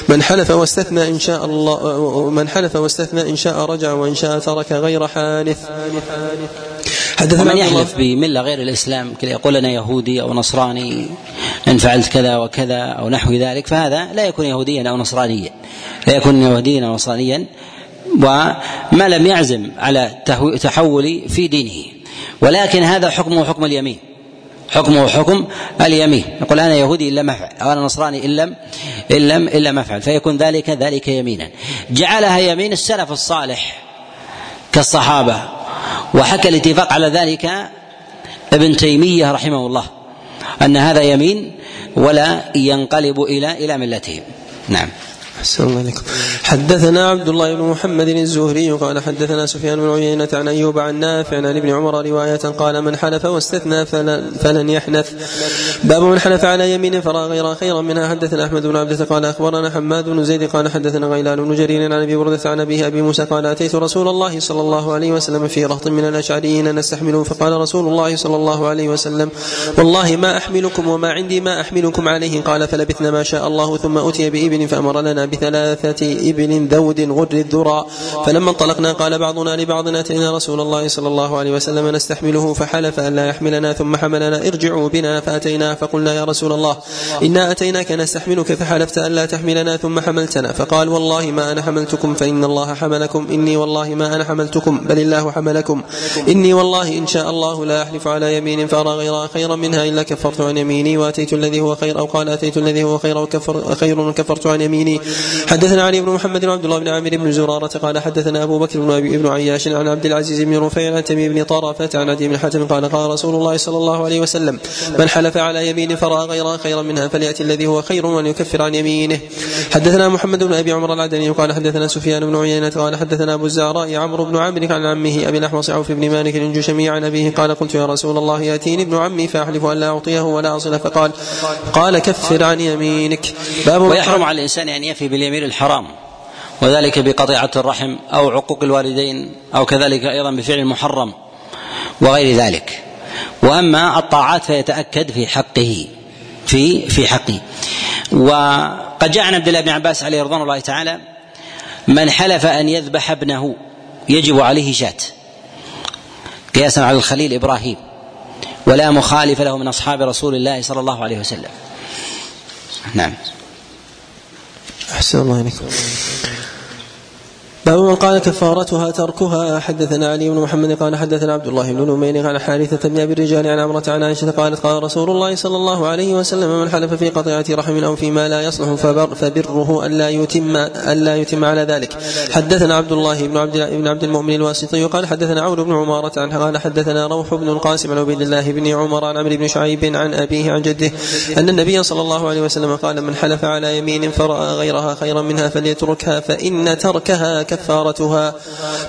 من حلف واستثنى إن شاء الله من حلف واستثنى إن شاء رجع وإن شاء ترك غير حانث
حدثنا ومن يحلف بملة غير الإسلام كذا يقول أنا يهودي أو نصراني إن فعلت كذا وكذا أو نحو ذلك فهذا لا يكون يهوديا أو نصرانيا. لا يكون يهوديا أو نصرانيا وما لم يعزم على تحول في دينه. ولكن هذا حكمه حكم اليمين. حكمه حكم اليمين. يقول أنا يهودي إلا ما افعل أو أنا نصراني ان لم ان لم إلا ما افعل فيكون ذلك ذلك يمينا. جعلها يمين السلف الصالح. كالصحابة. وحكى الاتفاق على ذلك ابن تيمية رحمه الله أن هذا يمين ولا ينقلب إلى إلى ملتهم. نعم.
حدثنا عبد الله بن محمد الزهري قال حدثنا سفيان بن عيينة عن أيوب عن نافع عن ابن عمر رواية قال من حلف واستثنى فلن, فلن يحنث. باب من حلف على يمين فرى غير خيرا منها. حدثنا أحمد بن عبدة قال أخبرنا حماد بن زيد قال حدثنا غيلان بن جرير عن أبي بردة عن أبيه أبي موسى قال أتيت رسول الله صلى الله عليه وسلم في رهط من الأشعريين نستحمله فقال رسول الله صلى الله عليه وسلم والله ما أحملكم وما عندي ما أحملكم عليه. قال فلبثنا ما شاء الله ثم أتي بإبل فأمر لنا بثلاثة إبل ذود غر الذرى. فلما انطلقنا قال بعضنا لبعض أتينا رسول الله صلى الله عليه وسلم نستحمله فحلف أن لا يحملنا ثم حملنا ارجعوا بنا فأتينا. فقلنا يا رسول الله إنا أتيناك نستحملك فحلفت أن لا تحملنا ثم حملتنا. فقال والله ما أنا حملتكم فإن الله حملكم. إني والله ما أنا حملتكم بل الله حملكم. إني والله إن شاء الله لا أحلف على يمين فأرى غيرها خيرا منها إلا كفرت عن يميني وأتيت الذي هو خير أو قال أتيت الذي هو خير وكفر خير وكفرت عن يميني. حدثنا علي بن محمد وعبد الله بن عامر بن زرارة قال حدثنا أبو بكر بن أبي بن عياش عن عبد العزيز بن رفيع عن تميم بن طرفة عن عدي بن حاتم قال قال رسول الله صلى الله عليه وسلم من حلف على يمين فرأى غيرها خيرا منها فليأتي الذي هو خير وليكفر عن يمينه. حدثنا محمد بن أبي عمر العدني قال حدثنا سفيان بن عيينة قال حدثنا أبو الزهراء عمرو بن عمرو عن عمه أبي الأحوص عوف بن مالك الجشمي عن أبيه قال قلت يا رسول الله يأتيني ابن عمي فأحلف أن لا أعطيه ولا أصله فقال قال كفر عن يمينك.
باب ويحرم على الإنسان أن باليمين الحرام وذلك بقطيعة الرحم أو عقوق الوالدين أو كذلك أيضا بفعل المحرم وغير ذلك. وأما الطاعات فيتأكد في حقه في في حقه. وقد جاء عن عبد الله بن عباس عليه رضوان الله تعالى من حلف أن يذبح ابنه يجب عليه شاة. قياسا على الخليل إبراهيم ولا مخالف له من أصحاب رسول الله صلى الله عليه وسلم. نعم.
أحسن الله عليكم باب من قال كفارتها تركها. حدثنا علي بن محمد قال حدثنا عبد الله بن نمير عن حارثة بن أبي الرجال عن عمرة عن عائشة قالت قال رسول الله صلى الله عليه وسلم من حلف في قطيعة رحم أو فيما لا يصلح فبر فبره الا يتم الا يتم على ذلك. حدثنا عبد الله بن عبد بن عبد المؤمن الواسطي قال حدثنا عون بن عمارة عن قال حدثنا روح بن القاسم عن عبيد الله بن عمر عن عمرو بن شعيب عن أبيه عن جده أن النبي صلى الله عليه وسلم قال من حلف على يمين فرأى غيرها خيرا منها فليتركها فإن تركها كفارتها.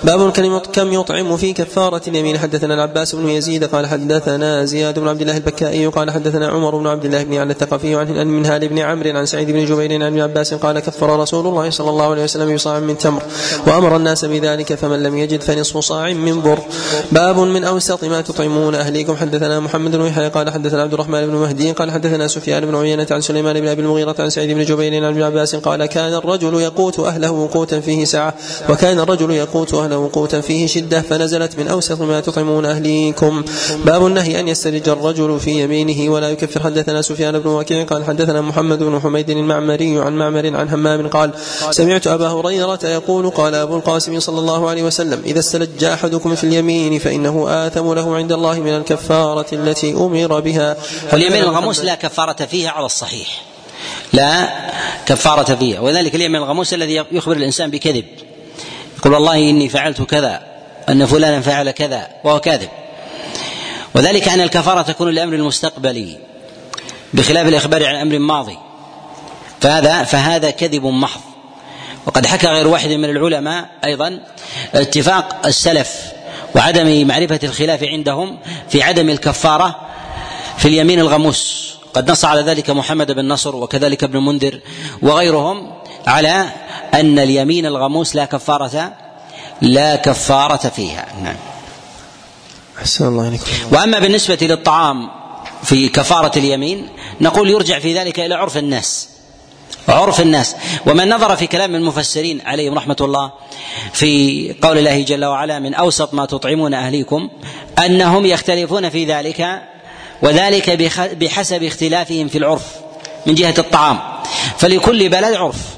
باب كم يطعم في كفارة اليمين. حدثنا العباس بن يزيد قال حدثنا زياد بن عبد الله البكائي قال حدثنا عمر بن عبد الله بن علي الثقفي عن منهال بن عمرو عن سعيد بن جبير عن ابن عباس قال كفر رسول الله صلى الله عليه وسلم بصاع من تمر وأمر الناس بذلك فمن لم يجد فنصف صاع من بر. باب من أوسط ما تطعمون أهليكم. حدثنا محمد بن يحيى قال حدثنا عبد الرحمن بن مهدي قال حدثنا سفيان بن عيينة عن سليمان بن أبي المغيرة عن سعيد بن جبير عن ابن عباس قال كان الرجل يقوت أهله وقوتا فيه سعه وكان كان الرجل يقوت أهله قوتا فيه شدة فنزلت من أوسط ما تطعمون أهليكم. باب النهي أن يسترج الرجل في يمينه ولا يكفر. حدثنا سفيان بن وكيع قال حدثنا محمد بن حميد المعمري عن معمر عن همام قال سمعت أبا هريرة يقول قال أبو القاسم صلى الله عليه وسلم إذا استلج أحدكم في اليمين فإنه آثم له عند الله من الكفارة التي أمر بها.
واليمين الغموس لا كفارة فيها على الصحيح. لا كفارة فيها. وذلك اليمين الغموس الذي يخبر الإنسان بكذب. يقول والله إني فعلت كذا أن فلانا فعل كذا وهو كاذب. وذلك أن الكفارة تكون لأمر المستقبلي بخلاف الإخبار عن أمر ماضي. فهذا فهذا كذب محض. وقد حكى غير واحد من العلماء أيضا اتفاق السلف وعدم معرفة الخلاف عندهم في عدم الكفارة في اليمين الغموس. قد نص على ذلك محمد بن نصر وكذلك ابن منذر وغيرهم على أن اليمين الغموس لا كفارة لا كفارة فيها. نعم.
أحسن الله عليكم
وأما بالنسبة للطعام في كفارة اليمين نقول يرجع في ذلك إلى عرف الناس. عرف الناس. ومن نظر في كلام المفسرين عليهم رحمة الله في قول الله جل وعلا من أوسط ما تطعمون أهليكم أنهم يختلفون في ذلك وذلك بحسب اختلافهم في العرف من جهة الطعام. فلكل بلد عرف.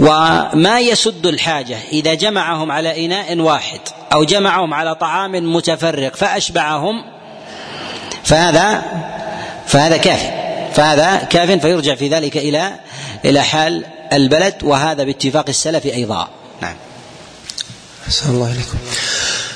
وما يسد الحاجة إذا جمعهم على إناء واحد أو جمعهم على طعام متفرق فأشبعهم فهذا فهذا كاف فهذا كاف فيرجع في ذلك إلى إلى حال البلد وهذا باتفاق السلف أيضا. نعم.
أحسن الله إليكم.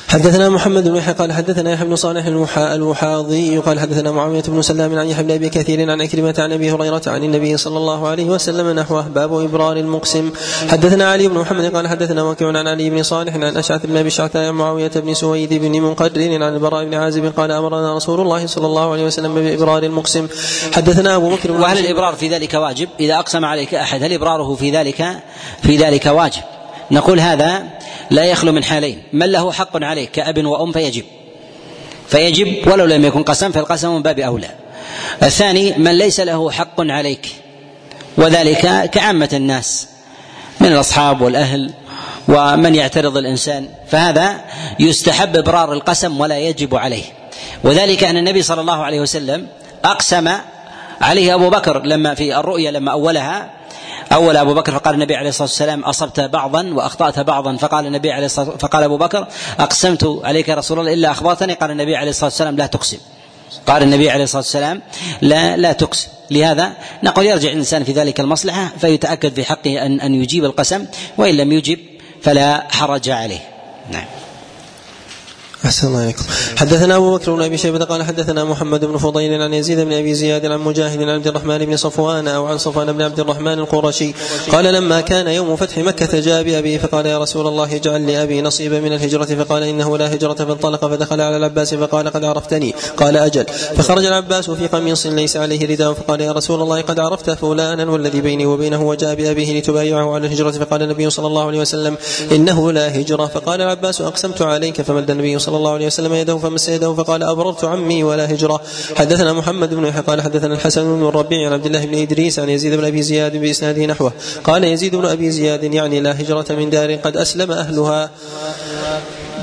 حدثنا محمد بن يحيى قال حدثنا يحيى بن صالح الوحاضي قال حدثنا معاوية بن سلام عن يحيى بن أبي كثير عن عكرمه عن أبي هريرة عن النبي صلى الله عليه وسلم نحوه. باب إبرار المقسم. حدثنا علي بن محمد قال حدثنا وكيع عن علي بن صالح عن أشعث بن أبي شعثاء عن معاوية بن سويد بن منقدر عن البراء بن عازب قال أمرنا رسول الله صلى الله عليه وسلم بإبرار المقسم. حدثنا أبو بكر
وهل الإبرار في ذلك واجب؟ إذا أقسم عليك أحد هل إبراره في ذلك في ذلك واجب؟ نقول هذا لا يخلو من حالين. من له حق عليك كأب وأم فيجب. فيجب ولو لم يكن قسم فالقسم من باب أولى. الثاني من ليس له حق عليك. وذلك كعامة الناس من الأصحاب والأهل ومن يعترض الإنسان. فهذا يستحب إبرار القسم ولا يجب عليه. وذلك أن النبي صلى الله عليه وسلم أقسم عليه أبو بكر لما في الرؤيا لما أولها أول أبو بكر فقال النبي عليه الصلاة والسلام أصبت بعضا وأخطأت بعضا. فقال النبي عليه الصلاة فقال أبو بكر أقسمت عليك يا رسول الله إلا أخبرتني. قال النبي عليه الصلاة والسلام لا تقسم. قال النبي عليه الصلاة والسلام لا لا تقسم. لهذا نقول يرجع الإنسان في ذلك المصلحة فيتأكد في حقه أن أن يجيب القسم وإن لم يجب فلا حرج عليه. نعم.
أحسن الله عليكم حدثنا أبو بكر بن أبي شيبة قال حدثنا محمد بن فضيل عن يزيد بن أبي زياد عن مجاهد عن عبد الرحمن بن صفوان أو عن صفوان بن عبد الرحمن القرشي قال لما كان يوم فتح مكة جاء بأبي فقال يا رسول الله اجعل لأبي نصيبا من الهجرة فقال إنه لا هجرة فانطلق فدخل على العباس فقال قد عرفتني. قال أجل. فخرج العباس في قميص ليس عليه رداء فقال يا رسول الله قد عرفت فلانا والذي بيني وبينه وجاء بأبيه لتبايعه على الهجرة فقال النبي صلى الله عليه وسلم إنه لا هجرة. فقال العباس أقسمت عليك فمد النبي صلى الله عليه وسلم يده فمس يده فقال أبررت عمي ولا هجرة. حدثنا محمد بن يحيى قال حدثنا الحسن بن الربيع عن عبد الله بن إدريس عن يزيد بن أبي زياد بإسناده نحوه. قال يزيد بن أبي زياد يعني لا هجرة من دار قد أسلم أهلها.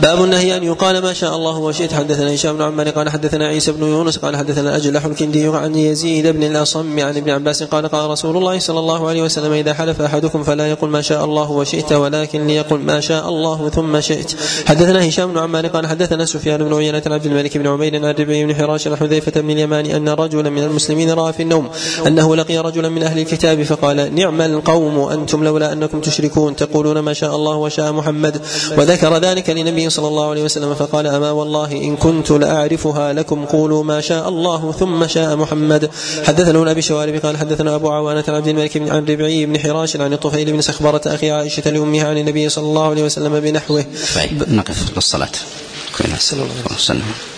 باب النهي أن يقال ما شاء الله وشئت. حدثنا هشام بن عمار قال حدثنا عيسى بن يونس قال حدثنا أجلح الكندي عن يزيد بن الأصم عن ابن عباس قال قال رسول الله صلى الله عليه وسلم إذا حلف أحدكم فلا يقل ما شاء الله وشئت ولكن ليقل ما شاء الله ثم شئت. حدثنا هشام بن عمار قال حدثنا سفيان بن عيينة عن عبد الملك بن عمير عن ربيع بن حراش عن حذيفة بن اليمان أن رجلا من المسلمين رأى في النوم أنه لقي رجلا من أهل الكتاب فقال نعم القوم أنتم لولا أنكم تشركون تقولون ما شاء الله وشاء محمد. وذكر ذلك لنبي صلى الله عليه وسلم فقال أما والله إن كنت لأعرفها لكم قولوا ما شاء الله ثم شاء محمد. حدثنا ابن أبي شوارب قال حدثنا أبو عوانة عن عبد الملك بن عن ربعي بن حراش عن الطفيل بن سخبرة أخي عائشة لأمها عن النبي صلى الله عليه وسلم بنحوه.
طيب نقف للصلاة. صلى الله عليه وسلم.